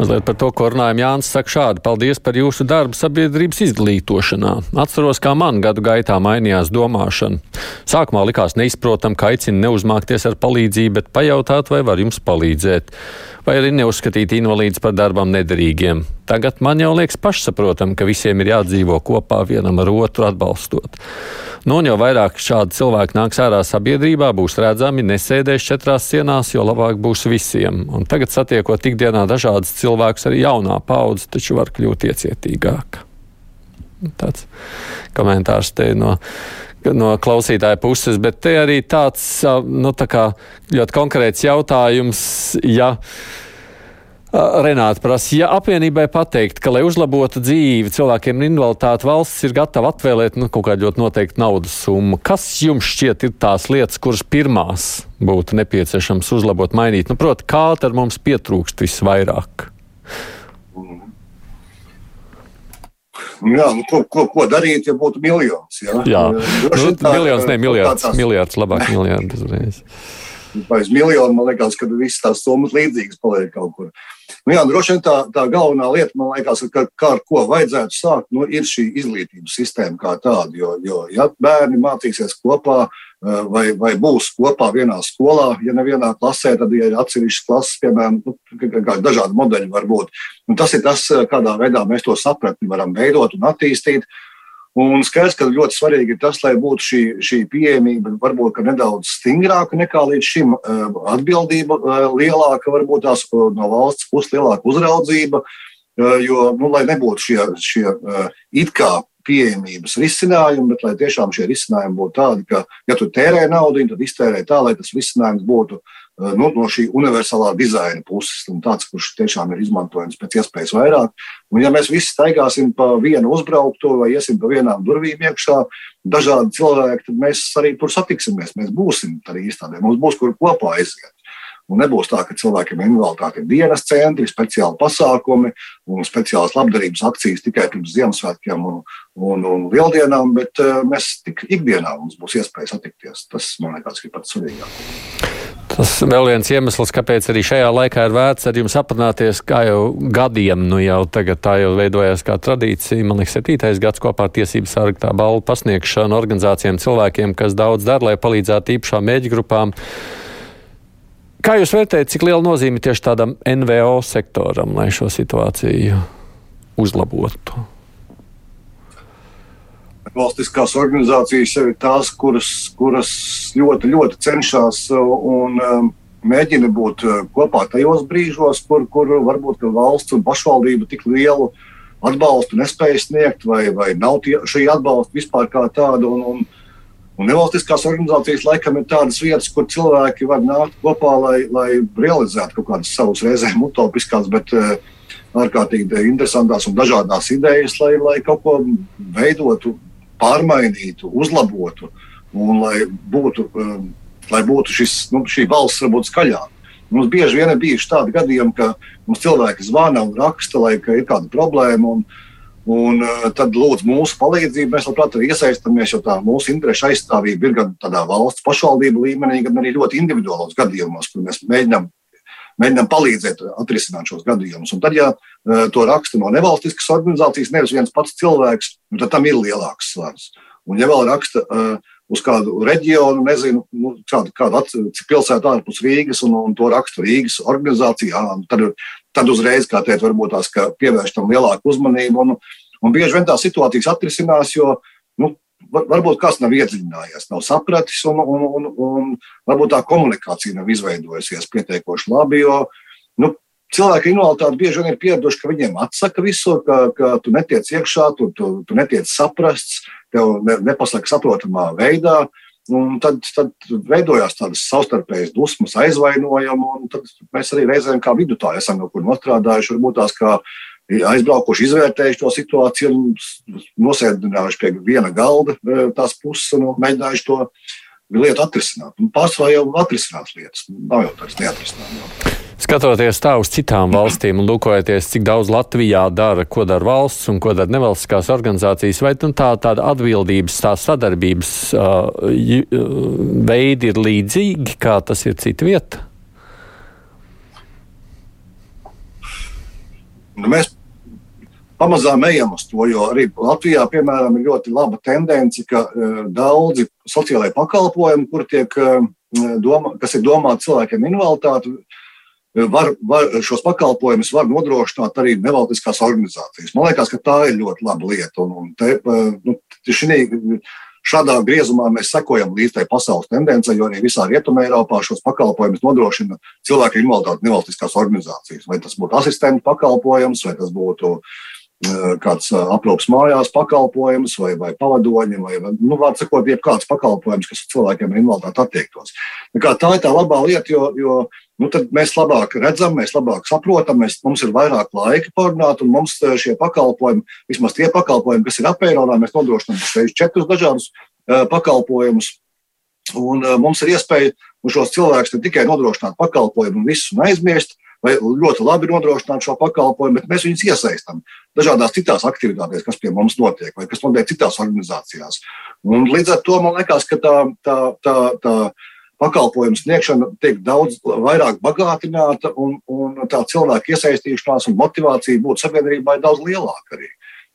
Mazliet par to, ko runājam. Jānis saka šādi: Paldies par jūsu darbu sabiedrības izglītošanā. Atceros, kā man gadu gaitā mainījās domāšana. Sākumā likās neizprotam, ka aicina neuzmākties ar palīdzību, bet pajautāt, vai var jums palīdzēt vai arī neuzskatīt invalīdus par darbam nederīgiem. Tagad man jau liekas pašsaprotam, ka visiem ir jādzīvo kopā vienam ar otru atbalstot. Nu, un jau vairāk šādi cilvēki nāks ārā sabiedrībā, būs redzami, nesēdēs četrās sienās, jo labāk būs visiem. Un tagad satiekot ikdienā dažādas cilvēkus, arī jaunā paudze taču var kļūt iecietīgāka. Tāds komentārs te no no klausītāja puses, bet te arī tāds nu, tā kā, ļoti konkrēts jautājums. Ja, Renāta prasa, ja apvienībai pateikt, ka, lai uzlabotu dzīvi cilvēkiem ar invaliditāti, valsts ir gatava atvēlēt nu, kaut kādu ļoti noteiktu naudas summu, kas jums šķiet ir tās lietas, kuras pirmās būtu nepieciešams uzlabot, mainīt? Nu, Protams, kā tad mums pietrūkst visvairāk? Jā, nu, ko, ko, ko darīt, ja būtu miljons? Jā, jā. Nu, tā, miljons, ne miljards. Tās... Miljards labāk, miljards uzreiz. Pēc miljonu man liekas, ka visas tās summas līdzīgas paliek kaut kur. Nu, jā, droši vien tā, tā galvenā lieta, man liekas, ka, kā ar ko vajadzētu sākt, nu, ir šī izglītības sistēma kā tāda. Jo, jo ja bērni mācīsies kopā, uh, Eh, vai, vai būs kopā vienā skolā. Ja nevienā klasē, tad ir atsevišķas klases, piemēram, nu, dažādi modeļi var būt. Un tas ir tas, eh, kādā veidā mēs to sapratni varam veidot un attīstīt. Un skaidrs, ka ļoti svarīgi ir tas, lai būtu šī, šī pieejamība varbūt nedaudz stingrāka nekā līdz šim, eh, atbildība lielāka, varbūt tās no valsts puses lielāka uzraudzība, jo, nu, lai nebūtu šie, šie it kā pieejamības risinājumi, bet lai tiešām šie risinājumi būtu tādi, ka, ja tu tērē naudu, tad iztērē tā, lai tas risinājums būtu eh, nu, no šī universālā dizaina puses, tāds, kurš tiešām ir izmantojams pēc iespējas vairāk. Un, ja mēs visi staigāsim pa vienu uzbraukto vai iesim pa vienām durvīm iekšā, dažādi cilvēki, tad mēs arī tur satiksimies. Mēs būsim arī īstenībā. Mums būs kur kopā aiziet. Un nebūs tā, ka cilvēkiem ir invaliditāte dienas centri, speciāli pasākumi un speciālas labdarības akcijas tikai pirms Ziemassvētkiem un, un, un Lieldienām, bet uh, mēs tik ikdienā mums būs iespēja satikties. Tas, man liekas, ir pats svarīgākais. Tas vēl viens iemesls, kāpēc arī šajā laikā ir vērts ar jums aprunāties, kā jau gadiem, nu jau tagad tā jau veidojās kā tradīcija. Man liekas, septītais gads kopā ar tiesību sargu tā balvu pasniegšanu organizācijām cilvēkiem, kas daudz dara, lai palīdzētu īpašām mēģi grupām. Kā jūs vērtējat, cik liela nozīme tieši tādam NVO sektoram, lai šo situāciju uzlabotu? Valstiskās organizācijas jau ir tās, kuras, kuras ļoti, ļoti cenšas un um, mēģina būt kopā tajos brīžos, kur, kur varbūt valsts un pašvaldība tik lielu atbalstu nespēja sniegt, vai, vai nav tie, šī atbalsta vispār kā tāda. Un, un, un nevalstiskās organizācijas laikam ir tādas vietas, kur cilvēki var nākt kopā, lai, lai realizētu kaut kādas savas reizēm utopiskas, bet uh, ārkārtīgi interesantas un dažādas idejas, lai, lai kaut ko veidotu, pārmainītu, uzlabotu un lai būtu, um, lai būtu šis, nu, šī valsts varbūt skaļāka. Mums bieži vien ir bijuši tādi gadījumi, ka mums cilvēki zvana un raksta, lai ir kāda problēma. Un, Un uh, tad lūdzu mūsu palīdzību. Mēs labprāt arī iesaistamies, jo tā mūsu interešu aizstāvība ir gan tādā valsts pašvaldību līmenī, gan arī ļoti individuālos gadījumos, kur mēs mēģinām, mēģinām palīdzēt atrisināt šos gadījumus. Un tad, ja uh, to raksta no nevalstiskas organizācijas, nevis viens pats cilvēks, nu, tad tam ir lielāks svars. Un, ja vēl raksta uh, uz kādu reģionu, nezinu, nu, kādu, kādu pilsētu ārpus Rīgas, un, un to raksta Rīgas organizācijā. Tad, tad uzreiz, kā teikt, varbūt tās pievērš tam lielāku uzmanību. Un, un bieži vien tās situācijas atrisinās, jo nu, varbūt kāds nav iedziļinājies, nav sapratis, un, un, un, un varbūt tā komunikācija nav izveidojusies pietiekoši labi. Jo, nu, Cilvēki invaliditāti bieži vien ir pieraduši, ka viņiem atsaka visur, ka, ka tu netiec iekšā, tu, tu, tu netiec saprasts, tev ne, nepasaka saprotamā veidā. Un tad, tad veidojās tādas savstarpējas dusmas, aizvainojumi, tad mēs arī reizēm kā vidutāji esam kaut kur nostrādājuši, varbūt tās kā aizbraukuši, izvērtējuši to situāciju, nosēdinājuši pie viena galda e, tās puses un mēģinājuši to lietu atrisināt. Pārsvarā jau atrisināt lietas, nav jau tādas neatrisināmas. Skatoties tā uz citām valstīm un lūkojoties, cik daudz Latvijā dara, ko dara valsts un ko dara nevalstiskās organizācijas, vai nu tā, tāda atbildības, tā sadarbības uh, veidi ir līdzīgi, kā tas ir cita vieta? Nu, mēs pamazām ejam uz to, jo arī Latvijā, piemēram, ir ļoti laba tendence, ka uh, daudzi sociālai pakalpojumi, kur tiek, uh, doma, kas ir domāti cilvēkiem invaliditāti, var, var, šos pakalpojumus var nodrošināt arī nevalstiskās organizācijas. Man liekas, ka tā ir ļoti laba lieta. Un, un te, nu, šinī, šādā griezumā mēs sekojam līdz tai pasaules tendencei, jo arī visā Rietumē Eiropā šos pakalpojumus nodrošina cilvēku invaliditāti nevalstiskās organizācijas. Vai tas būtu asistentu pakalpojums, vai tas būtu kāds aprūpas mājās pakalpojums, vai, vai pavadoņi, vai, nu, vārds sakot, jebkāds pakalpojums, kas cilvēkiem ar invaliditāti attiektos. Tā ir tā labā lieta, jo, jo nu, mēs labāk redzam, mēs labāk saprotam, mēs, mums ir vairāk laika pārunāt, un mums eh, šie pakalpojumi, vismaz tie pakalpojumi, kas ir apēronā, mēs nodrošinām šeit četrus dažādus uh, pakalpojumus. Un uh, mums ir iespēja šos cilvēkus ne tikai nodrošināt pakalpojumu un visu un aizmirst, vai ļoti labi nodrošināt šo pakalpojumu, bet mēs viņus iesaistām dažādās citās aktivitātēs, kas pie mums notiek, vai kas notiek citās organizācijās. Un līdz ar to man liekas, ka tā, tā, tā, tā pakalpojumu sniegšana tiek daudz vairāk bagātināta, un, un tā cilvēka iesaistīšanās un motivācija būt sabiedrībai daudz lielāka arī.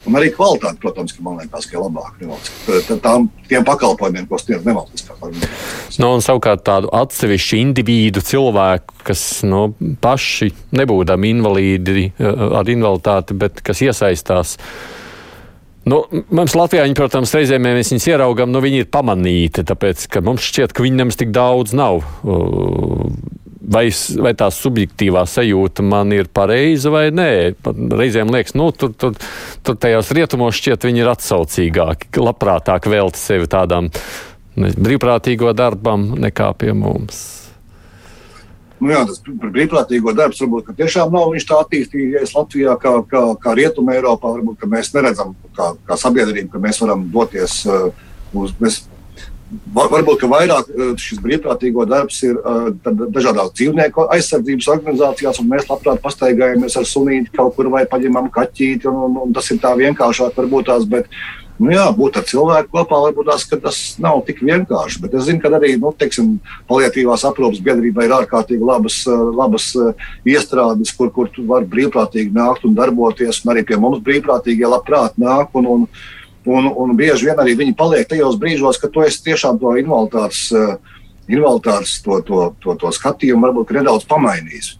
Un arī kvalitāte, protams, ka man liekas, ka ir labāka tām pakalpojumiem, ko sniedz nevalstiskās organizācijas. Nu, un savukārt tādu atsevišķu individu cilvēku, kas nu, paši nebūdami invalīdi ar invaliditāti, bet kas iesaistās Nu, mums Latvijā, viņi, protams, reizēm mēs viņus ieraugām, nu, viņi ir pamanīti, tāpēc, ka mums šķiet, ka viņiem tik daudz nav. Vai, vai tā subjektīvā sajūta man ir pareiza vai nē? Reizēm liekas, nu, tur, tur, tur tajos rietumos šķiet, viņi ir atsaucīgāki, labprātāk velti sevi tādām ne, brīvprātīgo darbam nekā pie mums. Nu, jā, tas brīvprātīgo darbs varbūt tiešām nav tā attīstījies Latvijā, kā, kā, kā Rietumē, Eiropā. Varbūt mēs neredzam, kā, kā sabiedrība, ka mēs varam doties uh, uz. Mēs, varbūt vairāk uh, šis brīvprātīgo darbs ir uh, dažādās dzīvnieku aizsardzības organizācijās, un mēs labprāt pastaigājamies ar sunīti kaut kur vai paņemam kaķīti. Un, un, un tas ir tā vienkāršāk, varbūt tās. Bet, Nu jā, būt ar cilvēku kopā, varbūt tās, tas nav tik vienkārši. Bet es zinu, ka arī nu, teiksim, palietīvās aprūpas biedrībā ir ārkārtīgi labas, eh, labas eh, iestrādes, kur, kur tu vari brīvprātīgi nākt un darboties. Un arī pie mums brīvprātīgie labprāt nāk. Un, un, un, un bieži vien arī viņi paliek tajos brīžos, kad tu esi tiešām to invaliditātes. Uh, invaliditātes to, to, to, to skatījumu varbūt nedaudz pamainījis.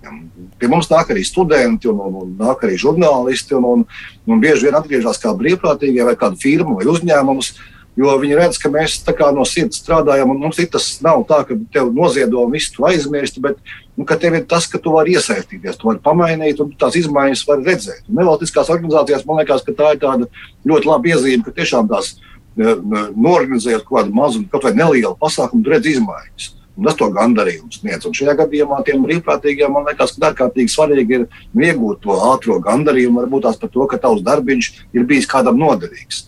Pie mums nāk arī studenti, un, un, un nāk arī žurnālisti, un, un, un bieži vien atgriežas kā brīvprātīgie vai kāda firma vai uzņēmums. Jo viņi redz, ka mēs no sirds strādājam, un mums tas nav tā, ka tev noziedo un visu aizmirst, bet nu, tev ir tas, ka tu vari iesaistīties, tu vari pamainīt, un tās izmaiņas var redzēt. Un nevalstiskās organizācijās man liekas, ka tā ir tāda ļoti laba iezīme, ka tiešām tās e, norganizējot kaut kādu mazu, kaut vai nelielu pasākumu, redz izmaiņas. Un tas to gandarījumu sniedz. Un šajā gadījumā tiem brīvprātīgiem man liekas, ka ārkārtīgi svarīgi ir iegūt to ātrā gandarījumu, varbūt tās par to, ka tavs darbiņš ir bijis kādam noderīgs.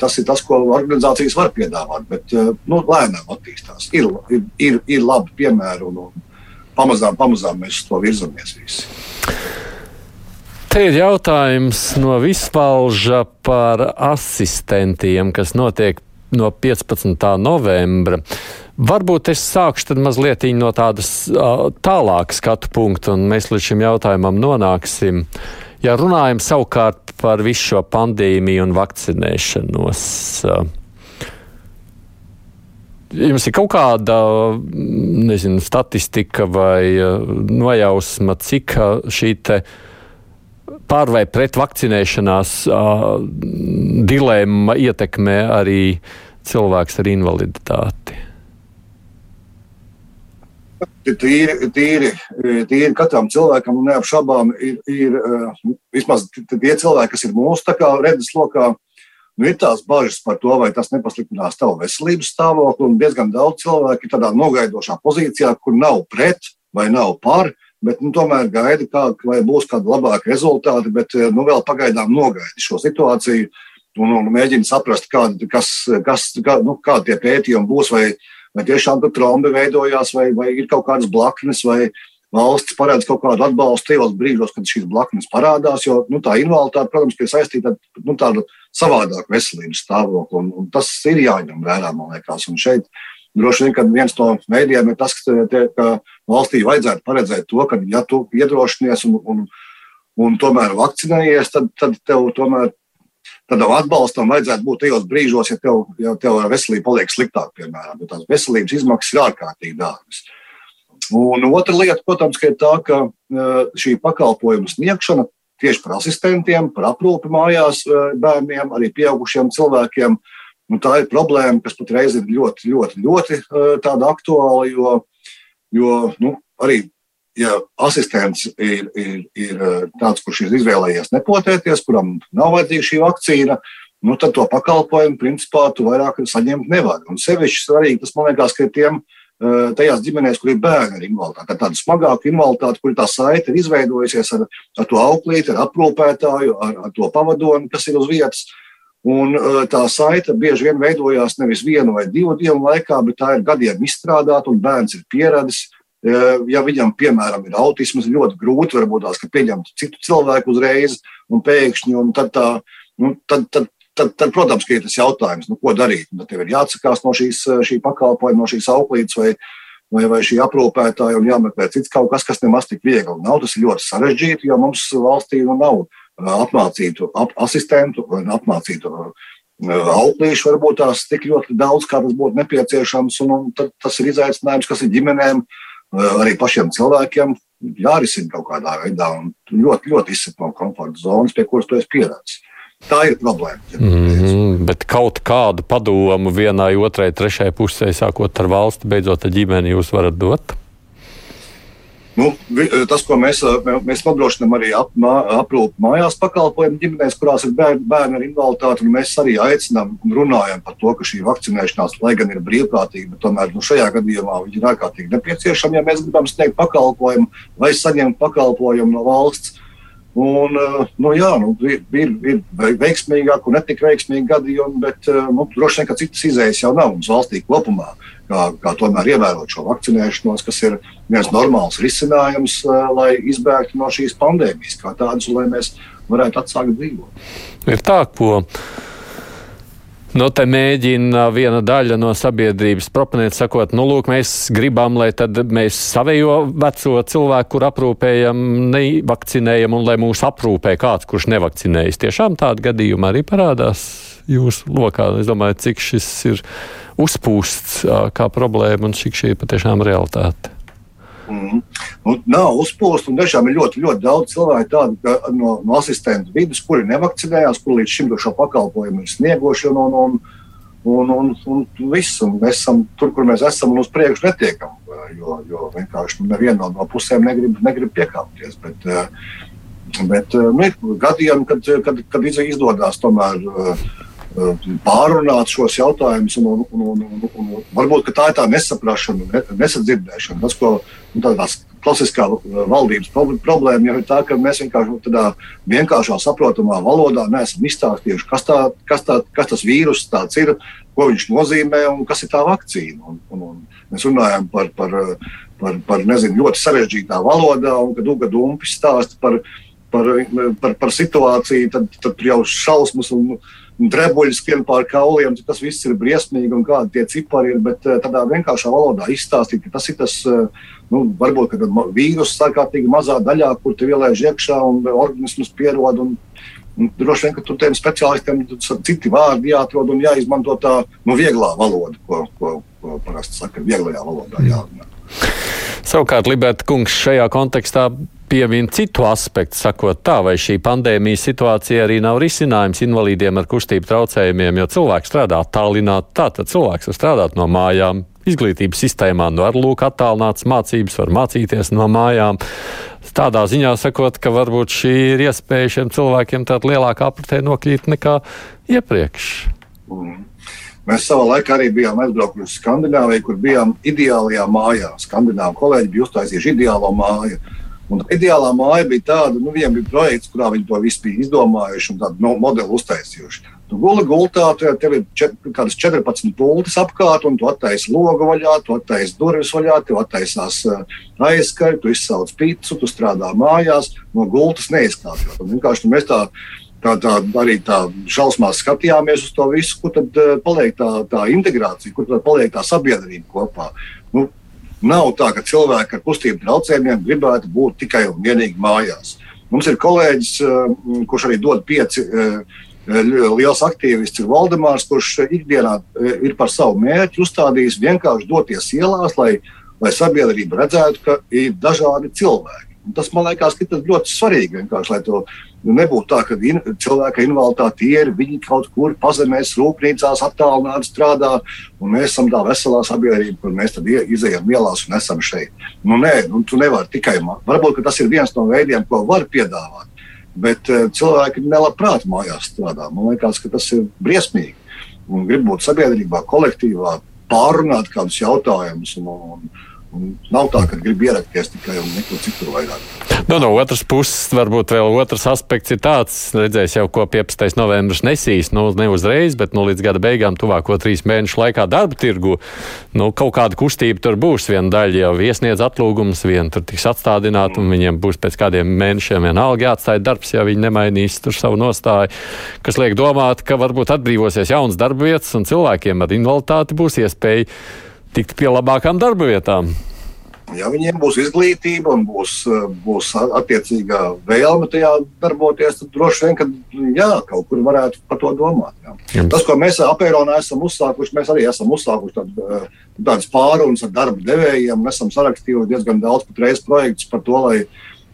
Tas ir tas, ko organizācijas var piedāvāt, bet eh, nu, lēnām attīstās. Ir, ir, ir, ir labi piemēri un, pamazām, pamazām mēs uz to virzamies. Visi. Te ir jautājums no vispalža par asistentiem, kas notiek no 15. novembra. Varbūt es sākšu mazliet no tādas uh, tālākas skatu punkta, un mēs līdz šim jautājumam nonāksim. Ja runājam savukārt par visu šo pandēmiju un vakcinēšanos, uh, jums ir kaut kāda nezinu, statistika vai uh, nojausma, cik šī pār vai pret vakcinēšanās dilemma ietekmē arī cilvēks ar invaliditāti? Tīri, tīri, tīri katram cilvēkam neapšaubām ir, ir eh, vismaz tie cilvēki, kas ir mūsu redzeslokā. Nu, ir tās bažas par to, vai tas nepasliktinās tavu veselības stāvokli. Un diezgan daudz cilvēku ir tādā nogaidošā pozīcijā, kur nav pret vai nav par, bet nu, tomēr gaida, kā, vai būs kādi labāki rezultāti. Bet eh, nu, vēl pagaidām nogaida šo situāciju un, un mēģina saprast, kāda, kas, kas, kā, nu, kādi tie pētījumi būs. Vai, vai tiešām tur trombi veidojās, vai, vai ir kaut kādas blaknes, vai valsts paredz kaut kādu atbalstu tajos brīžos, kad šīs blaknes parādās. Jo nu, tā invaliditāte, protams, ir saistīta ar nu, tādu savādāku veselības stāvokli, un, un tas ir jāņem vērā, man liekas. Un šeit droši vien, viens no mēdījiem ir tas, ka, tie, ka valstī vajadzētu paredzēt to, ka, ja tu iedrošinies un, un, un tomēr vakcinējies, tad, tad tev tomēr tādam atbalstam vajadzētu būt tajos brīžos, ja tev, ja tev veselība paliek sliktāk, piemēram, jo tās veselības izmaksas ir ārkārtīgi dārgas. Un otra lieta, protams, ir tā, ka e, šī pakalpojuma sniegšana tieši par asistentiem, par aprūpi mājās e, bērniem, arī pieaugušiem cilvēkiem, nu, tā ir problēma, kas patreiz ir ļoti, ļoti, ļoti e, aktuāla, jo, jo nu, arī ja asistents ir, ir, ir eh, tāds, kurš ir izvēlējies nepotēties, kuram nav vajadzīga šī vakcīna, nu, tad to pakalpojumu principā tu vairāk saņemt nevari. Un sevišķi svarīgi tas man liekas, ka tiem eh, tajās ģimenēs, kur ir bērni ar invaliditāti, tāda smagāka invaliditāte, kur tā saite ir izveidojusies ar, ar to auklīti, ar aprūpētāju, ar, ar to pavadoni, kas ir uz vietas. Un eh, tā saite bieži vien veidojās nevis vienu vai divu dienu laikā, bet tā ir gadiem izstrādāta un bērns ir pieradis Ja viņam, piemēram, ir autisms, ļoti grūti varbūt tās, pieņemt citu cilvēku uzreiz un pēkšņi, un tad, tā, nu, tad, tad, tad, tad, protams, ir tas jautājums, nu, ko darīt. Tad tev ir jāatsakās no šīs, šī pakalpojuma, no šīs auklītes vai, vai, vai šī aprūpētāja un jāmeklē cits kaut kas, kas nemaz tik viegli nav. Tas ir ļoti sarežģīti, jo mums valstī nu nav apmācītu ap, asistentu vai apmācītu auklīšu, varbūt tās tik ļoti daudz, kā tas būtu nepieciešams. Un, un tas ir izaicinājums, kas ir ģimenēm arī pašiem cilvēkiem jārisina kaut kādā veidā un ļoti, ļoti izsaka no komforta zonas, pie kuras tu esi pieredzējis. Tā ir problēma. Ja mm -hmm, bet kaut kādu padomu vienai, otrai, trešai pusē, sākot ar valsti, beidzot ar ģimeni, jūs varat dot? Nu, tas, ko mēs, mēs nodrošinām arī ap, aprūpu mājās pakalpojumu ģimenēs, kurās ir bērni, bērni ar invaliditāti, mēs arī aicinām un runājam par to, ka šī vakcinēšanās, lai gan ir brīvprātīga, tomēr nu, šajā gadījumā ir ārkārtīgi nepieciešama, ja mēs gribam sniegt pakalpojumu vai saņemt pakalpojumu no valsts. Un, nu, jā, nu, ir, ir, ir veiksmīgāk un netik veiksmīgi gadījumi, bet nu, droši vien, ka citas izējas jau nav mums valstī kopumā kā, kā tomēr ievērot šo vakcinēšanos, kas ir viens normāls risinājums, lai izbēgtu no šīs pandēmijas, kā tādas, lai mēs varētu atsākt dzīvot. Ir tā, ko. Nu, te mēģina viena daļa no sabiedrības proponēt, sakot, nu, lūk, mēs gribam, lai tad mēs savējo veco cilvēku, kur aprūpējam, nevakcinējam, un lai mūs aprūpē kāds, kurš nevakcinējas. Tiešām tāda gadījuma arī parādās jūsu lokā. Es domāju, cik šis ir uzpūsts kā problēma un cik šī ir patiešām realitāte. Mm. Nu, nav uzpūsta, un tiešām ir ļoti, ļoti daudz cilvēku tādu, no, no asistentu vidus, kuri nevakcinējās, kur līdz šim šo pakalpojumu ir snieguši. Un, un, un, Un, un, un viss, un mēs esam tur, kur mēs esam, un uz priekšu netiekam. Jo, jo vienkārši nu, neviena no pusēm negrib, negrib piekāpties. Bet, bet nu, ir gadījumi, kad, kad, kad izdodas tomēr pārunāt šos jautājumus. Un, un, un, un, un, un, varbūt tā ir tā nesaprašana, nesadzirdēšana. Tas, ko nu, tādās klasiskā uh, valdības problēma jau ir tā, ka mēs vienkārši tādā vienkāršā, saprotamā valodā neesam izstāstījuši, kas, tā, kas, tā, kas tas vīrus ir, ko viņš nozīmē un kas ir tā vakcīna. Un, un, un mēs runājam par, par, par, par nezinu, ļoti sarežģītā valodā, un kad Uga Dumpis stāsta par, par, par, par situāciju, tad, tad jau šausmas un, un drebuļi skrien pār kauliem, tas viss ir briesmīgi un kādi tie cipari ir. Bet uh, tādā vienkāršā valodā izstāstīt, ka tas ir tas uh, nu, varbūt vīrusu ārkārtīgi mazā daļā, kur tu ielaiž iekšā un organisms pierod. Un, un droši vien, ka tur tiem speciālistiem citi vārdi jāatrod un jāizmanto tā nu, vieglā valoda, ko, ko, ko parasti saka, vieglajā valodā. Jārunā. Savukārt, Liberta kungs šajā kontekstā piemin citu aspektu, sakot tā, vai šī pandēmijas situācija arī nav risinājums invalīdiem ar kustību traucējumiem, jo cilvēks strādā tālināti, tātad cilvēks var strādāt no mājām, izglītības sistēmā nu, ar lūk attālināts mācības, var mācīties no mājām. Tādā ziņā sakot, ka varbūt šī ir iespēja šiem cilvēkiem tāda lielāka apritē nokļūt nekā iepriekš. Mm. Mēs savā laikā arī bijām aizbraukuši uz Skandināviju, kur bijām ideālajā mājā. Skandināvu kolēģi bija uztaisījuši ideālo māju. Un ideālā māja bija tāda, nu, viņiem bija projekts, kurā viņi to visu bija izdomājuši un tādu no, modeli uztaisījuši. Tu guli gultā, tu, tev ir čet, kādas 14 pultis apkārt, un tu attaisi logu vaļā, tu attaisi durvis vaļā, tev attaisās aizskari, tu izsauc pīci, tu strādā mājās, no gultas neizkāpjot. Vienkārši mēs tā, tā, tā arī tā šausmās skatījāmies uz to visu, kur tad paliek tā, tā integrācija, kur tad paliek tā sabiedrība kopā. Nu, nav tā, ka cilvēki ar kustību traucējumiem gribētu būt tikai un vienīgi mājās. Mums ir kolēģis, kurš arī dod pieci liels aktīvists ir Valdemārs, kurš ikdienā ir par savu mērķi uzstādījis vienkārši doties ielās, lai, lai sabiedrība redzētu, ka ir dažādi cilvēki. Tas man liekas, ka tas ļoti svarīgi. Lai to nebūtu tā, ka in, cilvēka invaliditāte ir, viņi kaut kur pazemēs, rūpnīcās attālināti strādā, un mēs esam tā veselā sabiedrība, kur mēs tad izējām ielās un esam šeit. Nu, nē, nu, tu nevari tikai. Varbūt tas ir viens no veidiem, ko var piedāvāt bet uh, cilvēki nelabprāt mājās strādā. Man liekas, ka tas ir briesmīgi. Un grib būt sabiedrībā, kolektīvā, pārunāt kādus jautājumus. Un, un, Un nav tā, ka grib ierakties tikai un neko citur vairāk. Nu, no otras puses, varbūt vēl otrs aspekts ir tāds, redzēs jau, ko 15. novembris nesīs. Nu, ne uzreiz, bet nu, līdz gada beigām, tuvāko trīs mēnešu laikā darba tirgu. Nu, kaut kāda kustība tur būs. Viena daļa jau iesniedz atlūgumus, viena tur tiks atstādināta, un viņiem būs pēc kādiem mēnešiem vienalga jāatstāj darbs, ja viņi nemainīs tur savu nostāju. Kas liek domāt, ka varbūt atbrīvosies jaunas darba vietas, un cilvēkiem ar invaliditāti būs iespēja tikt pie labākām darba vietām. Ja viņiem būs izglītība un būs, būs attiecīgā vēlme tajā darboties, tad droši vien, ka jā, kaut kur varētu par to domāt. Jā. Jums. Tas, ko mēs apēronā esam uzsākuši, mēs arī esam uzsākuši tād, tādas pārunas ar darba devējiem. Mēs esam sarakstījuši diezgan daudz patreiz projektus par to, lai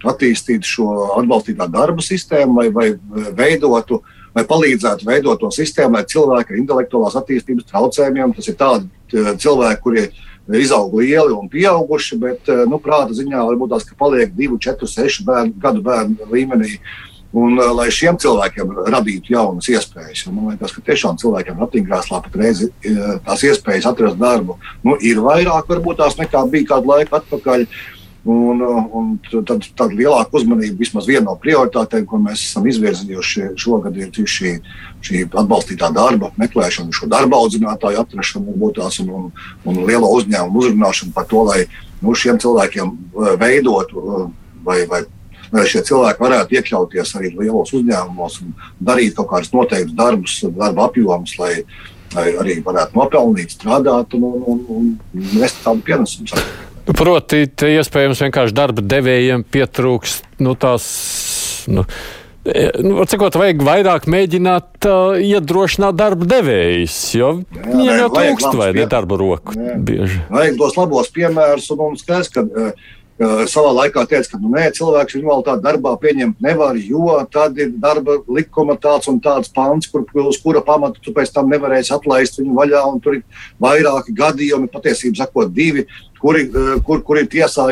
attīstītu šo atbalstītā darba sistēmu vai, vai veidotu uh, lai palīdzētu veidot to sistēmu, lai cilvēki ar intelektuālās attīstības traucējumiem, tas ir tādi cilvēki, kuri izaug lieli un pieauguši, bet eh, nu, prāta ziņā varbūt tās, paliek 2, 4, 6 bērnu, gadu bērnu līmenī. Un, uh, lai šiem cilvēkiem radītu jaunas iespējas, jo man liekas, ka tiešām cilvēkiem ratiņkrēslā patreiz tās iespējas atrast darbu nu, ir vairāk, varbūt tās nekā bija kādu laiku atpakaļ. Uh, Un, un tad, tad lielāka uzmanība, vismaz viena no prioritātēm, ko mēs esam izvirzījuši šogad, ir šī, šī atbalstītā darba meklēšana, šo darba audzinātāju atrašana, tās, un, un, un lielo uzņēmumu uzrunāšana par to, lai nu, šiem cilvēkiem uh, veidotu uh, vai, vai lai šie cilvēki varētu iekļauties arī lielos uzņēmumos un darīt kaut kādus noteiktus darbus, darba apjomus, lai, lai arī varētu nopelnīt, strādāt un, un, un, un nest tādu pienesumu. Proti, iespējams, vienkārši darba devējiem pietrūkst nu, tās. Nu, e, Nu, cikot, vajag vairāk mēģināt uh, iedrošināt darba devējus, jo viņiem jau trūkst vai ne darba roku. Jā. Bieži. Vajag tos labos piemērus, un, un skaidrs, ka uh, savā laikā teica, ka nu, nē, cilvēks invaliditāti darbā pieņemt nevar, jo tad ir darba likuma tāds un tāds pants, kur, uz kura pamata tu pēc tam nevarēsi atlaist viņu vaļā. Tur ir vairāki gadījumi, patiesībā sakot, divi, kuri, kur, kur ir tiesā,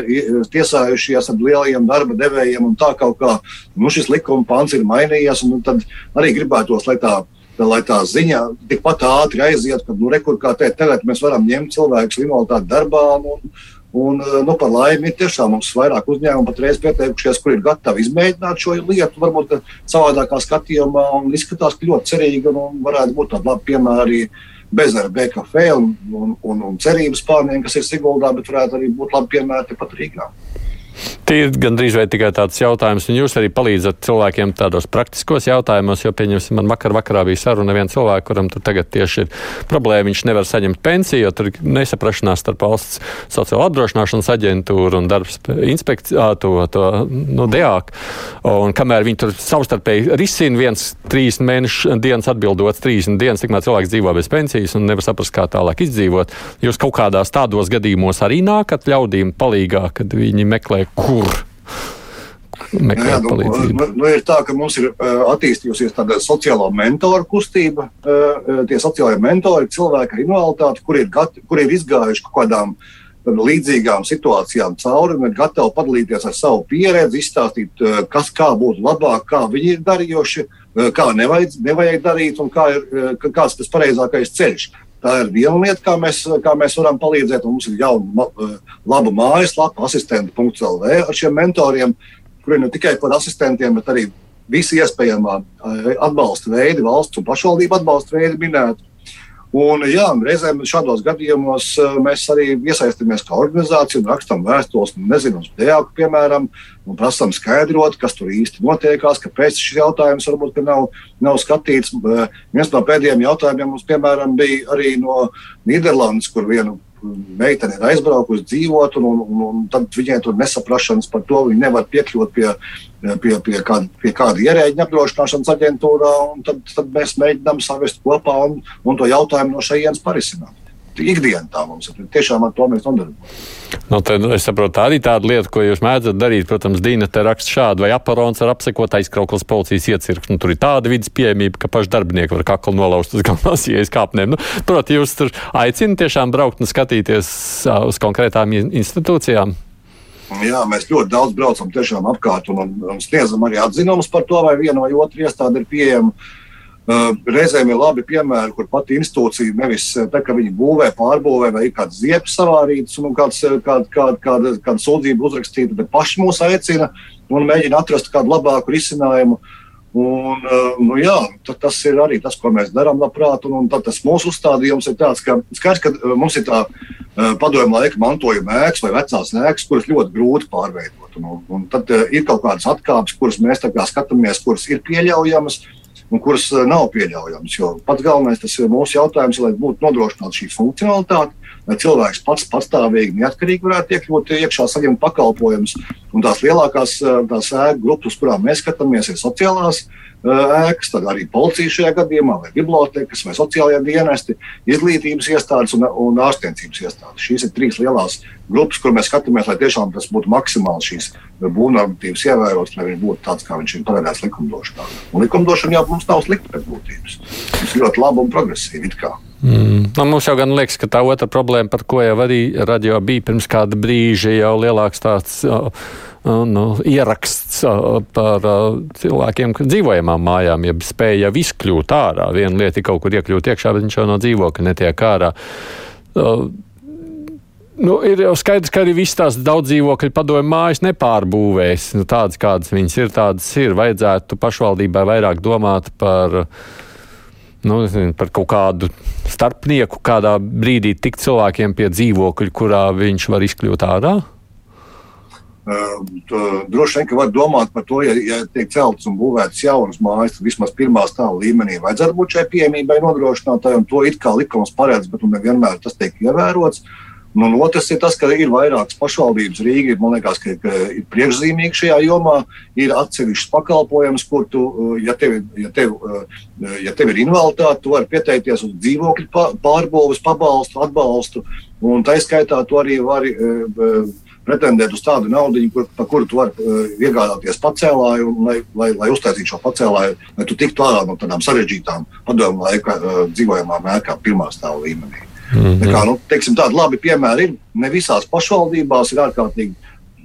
tiesājušies ar lielajiem darba devējiem. Tā kaut kā nu, šis likuma pants ir mainījies. Tad arī gribētos, lai tā lai tā ziņa tikpat ātri aiziet, ka, nu, rekur, kā teikt, tagad mēs varam ņemt cilvēkus invaliditāti darbā. Un, Un, eh, nu, par laimi, ir tiešām mums vairāk uzņēmumu patreiz pieteikušies, kur ir gatavi izmēģināt šo lietu, varbūt savādākā skatījumā, un izskatās, ka ļoti cerīgi un, un varētu būt tādi labi piemēri bez ar BKF un, un, un, un cerības pārniem, kas ir Siguldā, bet varētu arī būt labi piemēri pat Rīgā. Tie ir gandrīz vai tikai tāds jautājums, un jūs arī palīdzat cilvēkiem tādos praktiskos jautājumos, jo, pieņemsim, man vakar vakarā bija saruna ar vienu cilvēku, kuram tur tagad tieši ir problēma, viņš nevar saņemt pensiju, jo tur nesaprašanās starp valsts sociālo apdrošināšanas aģentūru un darbs inspekcijā, to, to nu, DEAK. Un kamēr viņi tur savstarpēji risina viens trīs mēnešu dienas atbildot, trīs dienas, tikmēr cilvēks dzīvo bez pensijas un nevar saprast, kā tālāk izdzīvot. Jūs kaut kādās tādos gadījumos arī nākat ļaudīm palīgā, kad viņi meklē kur? Jā, nu, nu, nu ir tā, ka mums ir uh, attīstījusies tāda sociālā mentora kustība. Uh, tie sociālai mentori, cilvēki ar invaliditāti, kuri ir, gati, kuri ir izgājuši kaut kādām līdzīgām situācijām cauri un ir gatavi padalīties ar savu pieredzi, izstāstīt, uh, kas kā būtu labāk, kā viņi ir darījuši, uh, kā nevajag, nevajag darīt un kā ir, uh, kāds tas pareizākais ceļš. Tā ir viena lieta, kā mēs, kā mēs varam palīdzēt. Mums ir jauna, laba mājaslapa, asistenti.lv ar šiem mentoriem, kuri ne tikai par asistentiem, bet arī visi iespējamā atbalsta veidi, valsts un pašvaldību atbalsta veidi minēti. Un, jā, reizēm šādos gadījumos eh, mēs arī iesaistamies kā organizācija un rakstām vēstules, nu, nezinu, uz DEAku, piemēram, un prasām skaidrot, kas tur īsti notiekās, kāpēc šis jautājums varbūt nav, nav skatīts. Eh, viens no pēdējiem jautājumiem mums, piemēram, bija arī no Nīderlandes, kur vienu meitene ir aizbraukusi dzīvot, un, un, un tad viņai tur nesaprašanas par to, viņa nevar piekļūt pie, pie, pie, kāda, pie kāda ierēģiņa apdrošināšanas aģentūrā, un tad, tad mēs mēģinām savest kopā un, un to jautājumu no šejienes parisināt ikdiena tā mums ir. Tiešām ar to mēs nodarbojamies. Nu, tad, es saprotu, tā arī tāda lieta, ko jūs mēdzat darīt. Protams, Dīna te raksta šādu, vai aparons ar apsekot aizkrauklas policijas iecirkni. Nu, tur ir tāda vidas pieejamība, ka paši darbinieki var kaklu nolauzt uz galvenās ieejas kāpnēm. Nu, Protams, jūs tur aicināt tiešām braukt un skatīties uz konkrētām institūcijām. Jā, mēs ļoti daudz braucam apkārt un, un, un sniedzam arī atzinumus par to, vai viena vai otra iestāde ir pieejama. Uh, reizēm ir labi piemēri, kur pati institūcija nevis uh, tā, ka viņi būvē, pārbūvē, vai ir kāds ziepes savārīts un kāds, kāda, kāda, kāda, kāda sūdzība uzrakstīta, bet paši mūs aicina un mēģina atrast kādu labāku risinājumu. Un, nu, jā, tas ir arī tas, ko mēs darām labprāt. Un, un tas mūsu uzstādījums ir tāds, ka, skaidrs, ka mums ir tā padomju laika mantojuma ēkas vai vecās ēkas, kuras ļoti grūti pārveidot. Un, un tad ir kaut kādas atkāpes, kuras mēs skatāmies, kuras ir pieļaujamas un kuras eh, nav pieļaujamas. Pats galvenais tas ir mūsu jautājums, lai būtu nodrošināta šī funkcionalitāte, lai cilvēks pats patstāvīgi, neatkarīgi varētu iekļūt iekšā, saņemt pakalpojumus. Un tās lielākās eh, tās ēku grupas, kurām mēs skatāmies, ir sociālās ēkas, tad arī policija šajā gadījumā, vai bibliotekas, vai sociālajie dienesti, izglītības iestādes un, un ārstniecības iestādes. Šīs ir trīs lielās grupas, kur mēs skatāmies, lai tiešām tas būtu maksimāli šīs būvnormatīvas ievērotas, lai viņš būtu tāds, kā viņš ir paredzēts likumdošanā. Un likumdošana jau mums nav slikta pēc būtības. Tas ir ļoti labi un progresīvi. Mm. Nu, mums jau gan liekas, ka tā otra problēma, par ko jau arī radio bija pirms kāda brīža, jau lielāks tāds. Uh, nu, ieraksts par cilvēkiem, kas dzīvojamām mājām, ja spēja jau izkļūt ārā. Viena lieta ir kaut kur iekļūt iekšā, bet viņš jau no dzīvokļa netiek ārā. Nu, ir jau skaidrs, ka arī visas tās daudz dzīvokļu padomju mājas nepārbūvēs. Nu, tādas, kādas viņas ir, tādas ir. Vajadzētu pašvaldībai vairāk domāt par, nu, par kaut kādu starpnieku, kādā brīdī tikt cilvēkiem pie dzīvokļa, kurā viņš var izkļūt ārā. Uh, droši vien, ka var domāt par to, ja, ja tiek celtas un būvētas jaunas mājas, tad vismaz pirmā stāva līmenī vajadzētu būt šai pieejamībai nodrošinātai, un to it kā likums paredz, bet nevienmēr tas tiek ievērots. Nu, un otrs ir tas, ka ir vairākas pašvaldības Rīgā, man liekas, ka, ka ir priekšzīmīgi šajā jomā. Ir atsevišķs pakalpojums, kur tu, ja tev, ja tev, ja tev ir invaliditāte, tu vari pieteikties uz dzīvokļu pārbūves, pabalstu, atbalstu. Un tā skaitā tu arī vari pretendēt uz tādu naudu, kur, par kuru tu vari uh, iegādāties pacēlāju, lai, lai, lai uztaisītu šo pacēlāju, lai tu tiktu ārā no tādām sarežģītām padomu laika uh, dzīvojamām ēkām pirmā stāva līmenī. Mm -hmm. Tā kā, nu, teiksim, tādi labi piemēri ir. Ne visās pašvaldībās ir ārkārtīgi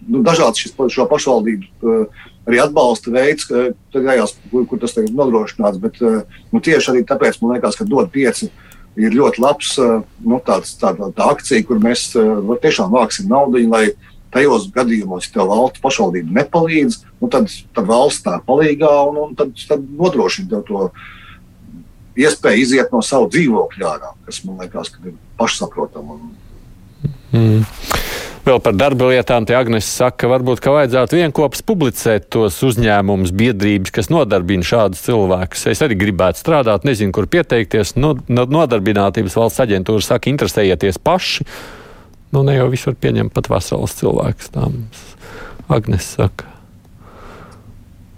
nu, dažāds šis, šo pašvaldību uh, arī atbalsta veids, ka, tajās, kur, kur tas tiek nodrošināts. Bet uh, nu, tieši arī tāpēc man liekas, ka dod pieci ir ļoti labs uh, nu, tāds, tā, tā, tā akcija, kur mēs uh, tiešām vāksim naudu, lai tajos gadījumos, ja valsts pašvaldība nepalīdz, nu, tad, tad valsts tā palīgā un, un tad, tad nodrošina to iespēju iziet no savu dzīvokļa ārā, kas man liekas, ir pašsaprotama. Mm. Vēl par darba lietām te Agnēs saka, ka varbūt ka vajadzētu vienopus publicēt tos uzņēmumus, biedrības, kas nodarbina šādus cilvēkus. Es arī gribētu strādāt, nezinu, kur pieteikties. No, no, nodarbinātības valsts aģentūra saka, interesējieties paši. Nu, ne jau visur pieņem pat veselas cilvēkus. Tā Agnēs saka.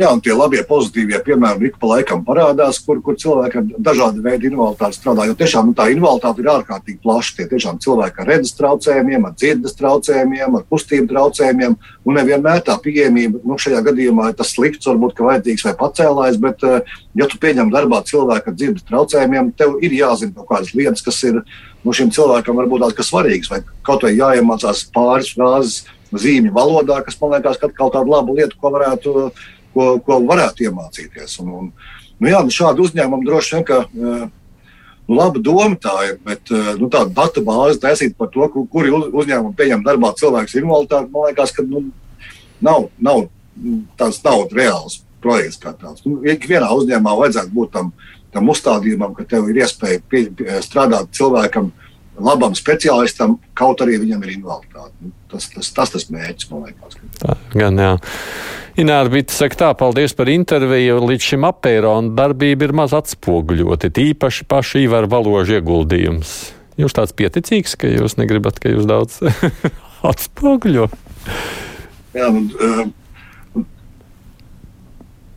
Jā, un tie labie pozitīvie piemēri ik pa laikam parādās, kur, kur cilvēki ar dažādu veidu invaliditāti strādā. Jo tiešām nu, tā invaliditāte ir ārkārtīgi plaša. Tie tiešām cilvēki ar redzes traucējumiem, ar dzirdes traucējumiem, ar kustību traucējumiem. Un nevienmēr tā pieejamība, nu, šajā gadījumā ir tas slikts, varbūt, ka vajadzīgs vai pacēlājs, bet, eh, ja tu pieņem darbā cilvēku ar dzirdes traucējumiem, tev ir jāzina kaut kādas lietas, kas ir nu, šim cilvēkam varbūt tās svarīgas, vai kaut vai jāiemācās pāris frāzes zīmju valodā, kas man liekas, ka atkal tāda laba lieta, ko varētu ko, ko varētu iemācīties. Un, un, nu, jā, nu, šādu uzņēmumu droši vien, ka eh, nu, laba doma tā ir, bet eh, nu, tādu datu bāzi taisīt par to, kuri uzņēmumi pieņem darbā cilvēks ar invaliditāti, man liekas, ka nu, nav, nav tāds nav reāls projekts kā tāds. Nu, ikvienā uzņēmumā vajadzētu būt tam, tam uzstādījumam, ka tev ir iespēja pie, pie, strādāt cilvēkam, labam speciālistam, kaut arī viņam ir invaliditāte. Nu, tas, tas, tas tas mērķis, man liekas. Tā, gan jā. Ināra Bita saka tā, paldies par interviju. Līdz šim apērona darbība ir maz atspoguļoti, tīpaši paši Ivar Valoža ieguldījums. Jūs tāds pieticīgs, ka jūs negribat, ka jūs daudz atspoguļo? Jā, un, uh,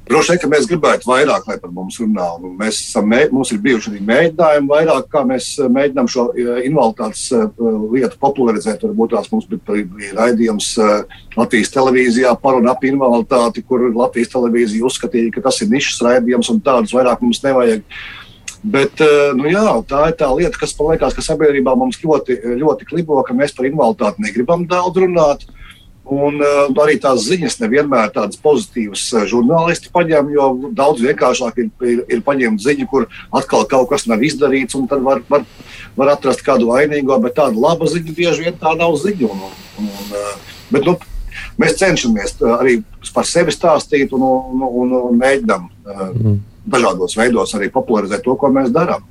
Droši vien, ka mēs gribētu vairāk, lai par mums runā. Mēs esam, mums ir bijuši arī mēģinājumi vairāk, kā mēs eh, mēģinām šo eh, invaliditātes eh, lietu popularizēt. Varbūt tās mums bija, raidījums Latvijas televīzijā par un ap invaliditāti, kur Latvijas televīzija uzskatīja, ka tas ir nišas raidījums un tādus vairāk mums nevajag. Bet nu jā, tā ir tā lieta, kas man liekas, ka sabiedrībā mums ļoti, ļoti klibo, ka mēs par invaliditāti negribam daudz runāt. Uh, Un uh, arī tās ziņas nevienmēr tādas pozitīvas uh, žurnālisti paņem, jo daudz vienkāršāk ir, ir, ir paņemt ziņu, kur atkal kaut kas nav izdarīts, un tad var, var, var atrast kādu vainīgo, bet tāda laba ziņa bieži vien tā nav ziņa. Un, un, uh, bet, nu, mēs cenšamies arī par sevi stāstīt un, un, un, un mēģinām mm. dažādos veidos arī popularizēt to, ko mēs darām.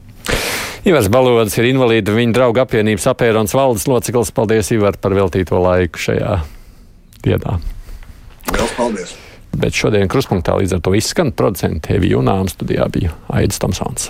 Ivars Balodis ir invalīda viņa drauga apvienības apērons valdes loceklis. Paldies, Ivar, par veltīto laiku šajā dienā. Lielas paldies! Bet šodien kruspunktā līdz ar to izskan producents Evija Junāms, studijā bija Aidis Tomsons.